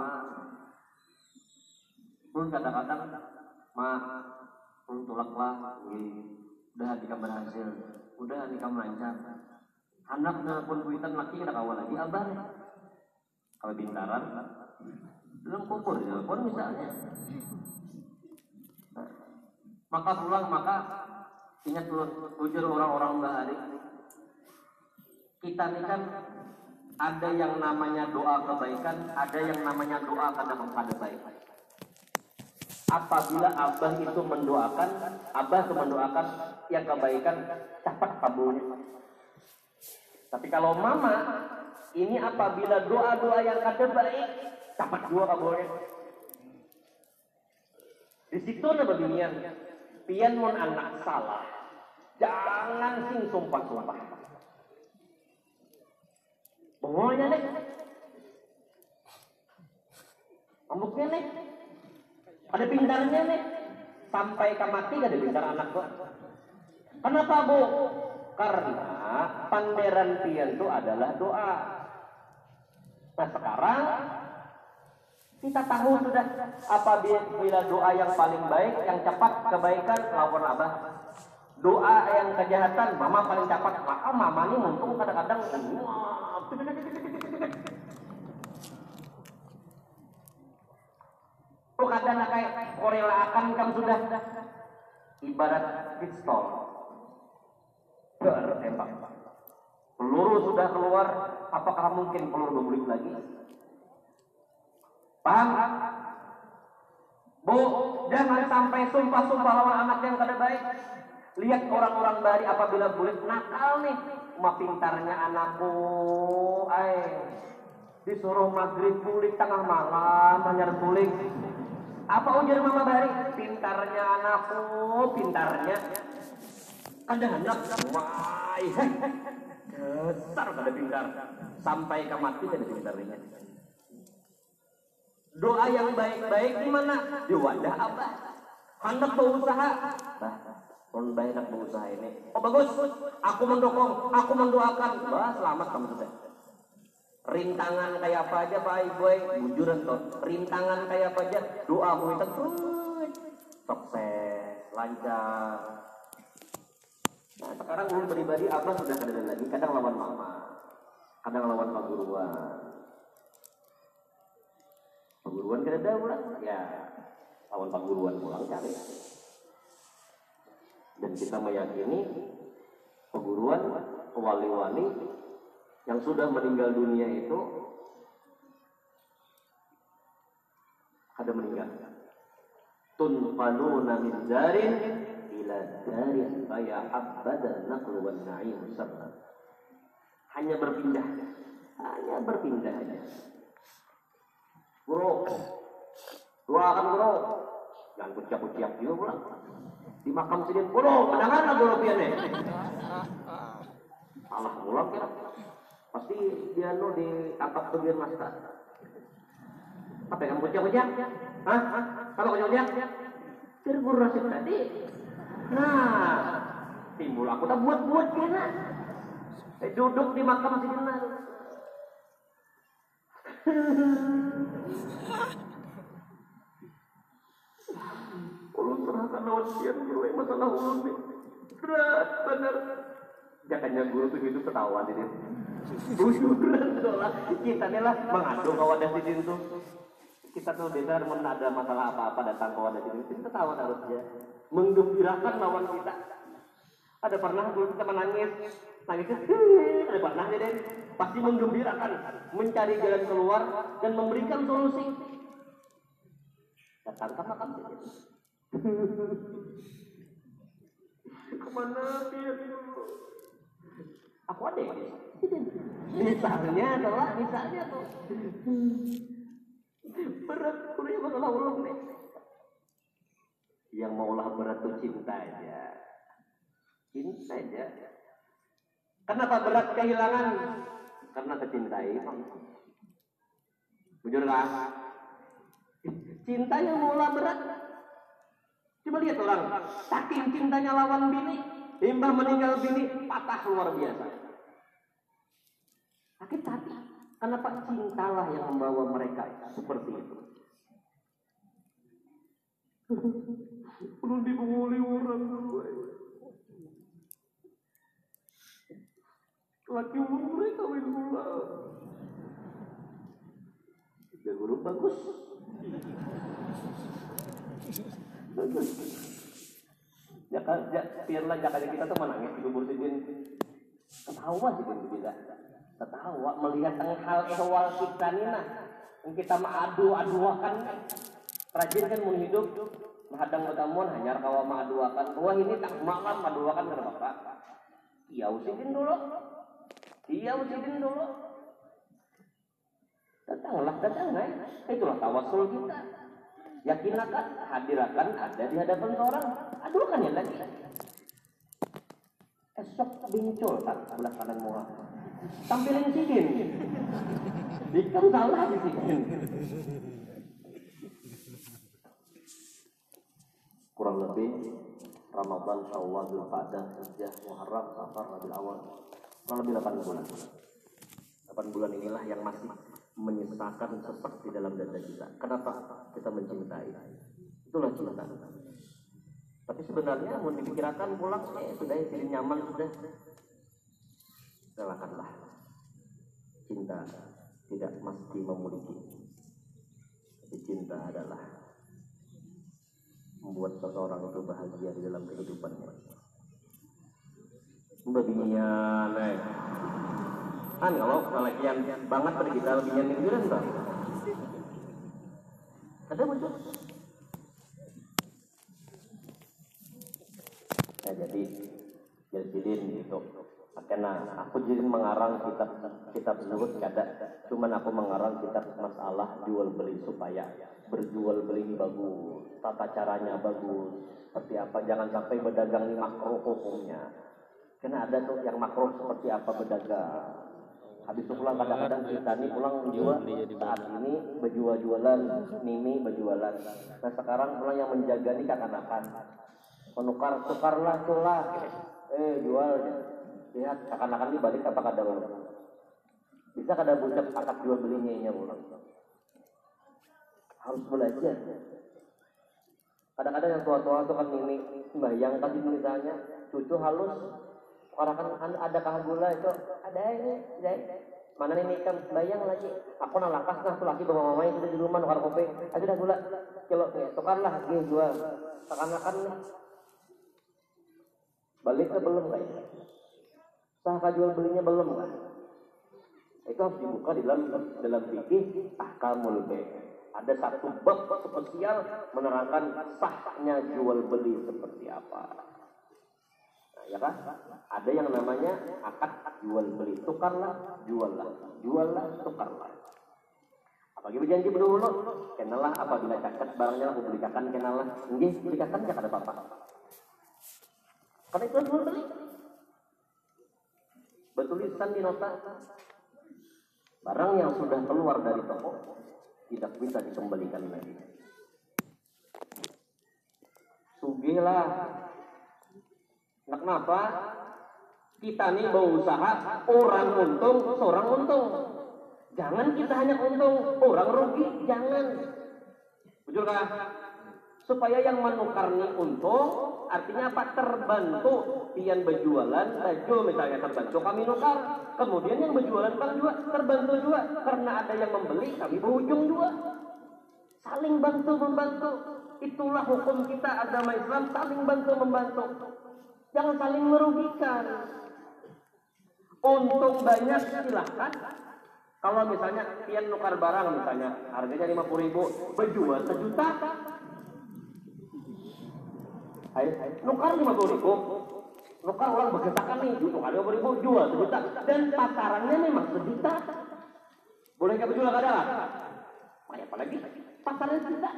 pun kadang-kadang ma tulaklah udah nikah berhasil udah nikah lancar. Anak pun kuitan laki kita kawal lagi abah kalau bintaran belum kumpul di telepon misalnya. Maka pulang maka ingat ujur orang-orang bahari kita ini kan ada yang namanya doa kebaikan ada yang namanya doa kadang pada baik. Apabila abah itu mendoakan abah itu mendoakan yang kebaikan cepat kabulnya tapi kalau mama ini apabila doa-doa yang kada baik cepat juga kabulnya. Di situ ada beginian. Pian mon anak salah. Jangan sing sumpah-sumpah Pokoknya nih Amuknya nih ada pintarnya nih sampai ke mati gak ada pintar anak gua kenapa bu? Karena panderan pian itu adalah doa. Nah sekarang kita tahu sudah apabila doa yang paling baik yang cepat kebaikan lawan abah doa yang kejahatan mama paling cepat. Maka mama ini untung kadang-kadang Oh kadang kayak korelakan kamu sudah. Ibarat pistol bertembak. Peluru sudah keluar, apakah mungkin peluru berbalik lagi? Paham? Bu, jangan sampai sumpah-sumpah lawan anak yang kada baik. Lihat orang-orang bari apabila bulik nakal nih. Ma pintarnya anakku, ay. Disuruh maghrib bulik tengah malam, hanya bulik. Apa ujar mama bari? Pintarnya anakku, pintarnya. Ada anak, wah, besar kada pintar. Sampai ke mati kada pintarnya. Doa yang baik-baik di mana? Di wadah abah. Hendak berusaha. Bah, pun baik berusaha ini. Oh bagus, aku mendukung, aku mendoakan. Bah, selamat kamu sudah. Rintangan kayak apa aja Pak Ibu, bujuran tuh. Rintangan kayak apa aja, doa itu sukses, lancar. Nah, sekarang ulun pribadi abah sudah kadang lagi, kadang lawan mama, kadang lawan pak guruan. Perguruan kada ada ya lawan perguruan pulang cari. Dan kita meyakini perguruan wali-wali yang sudah meninggal dunia itu ada meninggal. Tunqaluna min darin ila darin faya abbadan naqlu wan na'im sarra. Hanya berpindah, hanya berpindah aja. Bro, doakan bro. Jangan kuciak-kuciak juga pulang. Di makam sidin, bro, kadang-kadang bro piannya. Salah pulang kira. Pasti dia nu ditangkap bagian master. Apa yang kuciak-kuciak? Hah? Apa kuciak-kuciak? Kira guru rasid tadi. Nah, timbul aku tak buat-buat kena. Saya duduk di makam sidin [laughs] Ulun serahkan lawan sian guru yang masalah ulun nih. Berat bener. Jakanya guru tuh hidup ketahuan ini. Bujuran lah. Kita nih lah mengadu kawan dari sini tuh. Kita tuh biasa ada masalah apa-apa datang kawan dari sini. Kita ketahuan harusnya. Menggembirakan lawan kita. Ada pernah dulu kita menangis. Nangisnya, ada pernah jadi pasti menggembirakan, mencari jalan keluar dan memberikan solusi. Datang ke makam. Ke mana dulu? Aku ada ya? [laughs] Misalnya adalah, misalnya tuh. Berat kuliah masalah ulung nih. Yang maulah berat tuh cinta aja. Cinta aja. Kenapa berat kehilangan? Karena kecintai. Jujur kan? Cinta yang mula berat. Coba lihat orang, saking cintanya lawan bini, limbah meninggal bini, patah luar biasa. Sakit hati. Kenapa cintalah yang membawa mereka seperti itu? [laughs] Belum dibunguli orang. Laki umur kawin pula. Ya guru bagus. Bagus. Kan, ya, biarlah jakanya kita tuh menangis di kubur sidin. Ketawa sih kan juga. Ketawa melihat hal ehwal kita nih nah. Yang kita mah adu-aduakan. Rajin kan mun hidup. Menghadang berdamun hanyar kawa mengaduakan. Wah ini tak malam mengaduakan ke bapak. Iya usidin dulu. Iya usidin dulu. Datanglah, datanglah. Itulah tawasul kita. Yakinakan, hadirakan ada di hadapan seorang. Adukan ya lagi. Esok bincul tak sebelah kanan murah. Tampilin sidin. Dikam salah di. Kurang lebih Ramadan, Syawal, Dzulqa'dah, Hijjah, Muharram, Safar, Rabiul Awal. Kurang lebih 8 bulan. 8 bulan inilah yang masih menyisakan di dalam dada kita. Kenapa kita mencintai? Itulah cinta. Tapi sebenarnya mau dipikirkan pulang, eh sudah ya, jadi nyaman sudah. Relakanlah. Cinta tidak mesti memiliki. Tapi cinta adalah membuat seseorang itu bahagia di dalam kehidupannya. Babinya, nih kan kalau kelakian banget pada kita lebih nyanyi bilang bang ada muncul? Ya jadi jilidin gitu karena aku jadi mengarang kitab kitab tersebut kada. Cuman aku mengarang kitab masalah jual beli supaya berjual beli bagus tata caranya bagus. Seperti apa? Jangan sampai berdagang ini makruh hukumnya karena ada tuh yang makruh seperti apa berdagang. Habis itu pulang kadang-kadang kita nih pulang menjual saat ini berjual-jualan mimi berjualan. Nah sekarang pulang yang menjaga nih kakak-kakak menukar tukarlah tulah eh jual lihat kakak-kakak ini balik apa kadang bisa kadang bucap akad jual belinya ini pulang harus belajar. Kadang-kadang yang tua-tua itu kan ini sembahyang tadi misalnya cucu halus orang kan ada kah gula itu ada ini ada mana ini kan bayang lagi. Aku nak lakas nah tuh lagi bawa mama yang sudah di rumah nukar kopi. Aja dah gula. Kilo nih tukarlah dia jual. Seakan-akan balik ke belum sah jual belinya belum kan itu harus dibuka di dalam dalam fikih ahkamul bay ada satu bab spesial menerangkan sahnya jual beli seperti apa ya kan? Ada yang namanya akad jual beli, tukarlah, juallah, juallah, tukarlah. Apalagi berjanji berdulu, kenalah apabila cacat barangnya aku belikan kenalah, enggak belikan jangan ada apa-apa. Karena itu jual beli. Bertuliskan di nota, barang yang sudah keluar dari toko tidak bisa dikembalikan lagi. Sugihlah Nah, kenapa? Kita nih berusaha orang untung, seorang untung. Jangan kita hanya untung, orang rugi, jangan. Betul kah? Supaya yang menukar nih untung, artinya apa? Terbantu. Pian berjualan, baju misalnya terbantu kami nukar. Kemudian yang berjualan bang juga terbantu juga. Karena ada yang membeli, kami berujung juga. Saling bantu membantu. Itulah hukum kita agama Islam, saling bantu membantu. Jangan saling merugikan. Untung banyak silahkan. Kalau misalnya pian nukar barang misalnya harganya lima puluh ribu, berjual sejuta. Nukar lima puluh ribu, nukar orang bergetakan nih, nukar lima puluh ribu, jual sejuta. Dan pasarannya memang sejuta. Boleh nggak berjual kada? Banyak apa lagi? Pasarnya sejuta.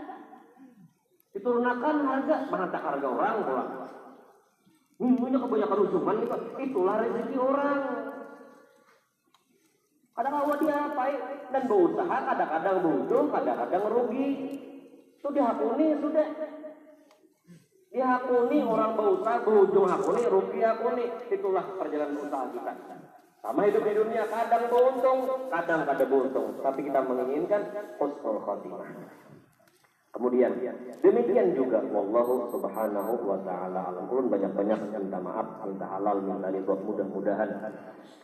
Diturunkan harga, mana harga orang pulang. Minggunya kebanyakan usuman itu, itulah rezeki orang. Kadang-kadang dia baik dan berusaha, kadang-kadang beruntung, kadang-kadang rugi. Itu dihakuni sudah. Dihakuni orang berusaha, berujung hakuni, rugi hakuni. Itulah perjalanan usaha kita. Sama hidup di dunia, kadang beruntung, kadang kadang beruntung. Tapi kita menginginkan husnul khotimah. Kemudian demikian juga wallahu subhanahu wa taala alam. Ulun banyak-banyak minta maaf, minta halal, minta ridho. Mudah-mudahan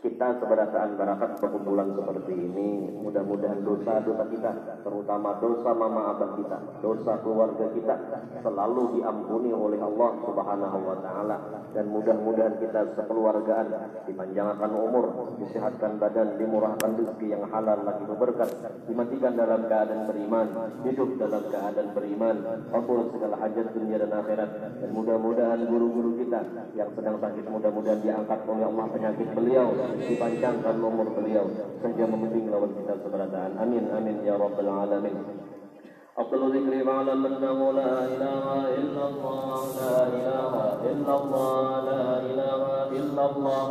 kita keberasaan barakat perkumpulan seperti ini, mudah-mudahan dosa-dosa kita, terutama dosa mama abah kita, dosa keluarga kita selalu diampuni oleh Allah Subhanahu wa taala dan mudah-mudahan kita sekeluargaan dipanjangkan umur, disehatkan badan, dimurahkan rezeki yang halal lagi berberkat, dimatikan dalam keadaan beriman, hidup dalam keadaan beriman, kabul segala hajat dunia dan akhirat dan mudah-mudahan guru-guru kita yang sedang sakit mudah-mudahan diangkat oleh Allah penyakit beliau, dipanjangkan umur beliau sehingga membimbing lawan kita seberadaan. Amin amin ya rabbal alamin. أفضل ذكر فاعلم أنه لا إله إلا الله لا إله إلا الله لا إله إلا الله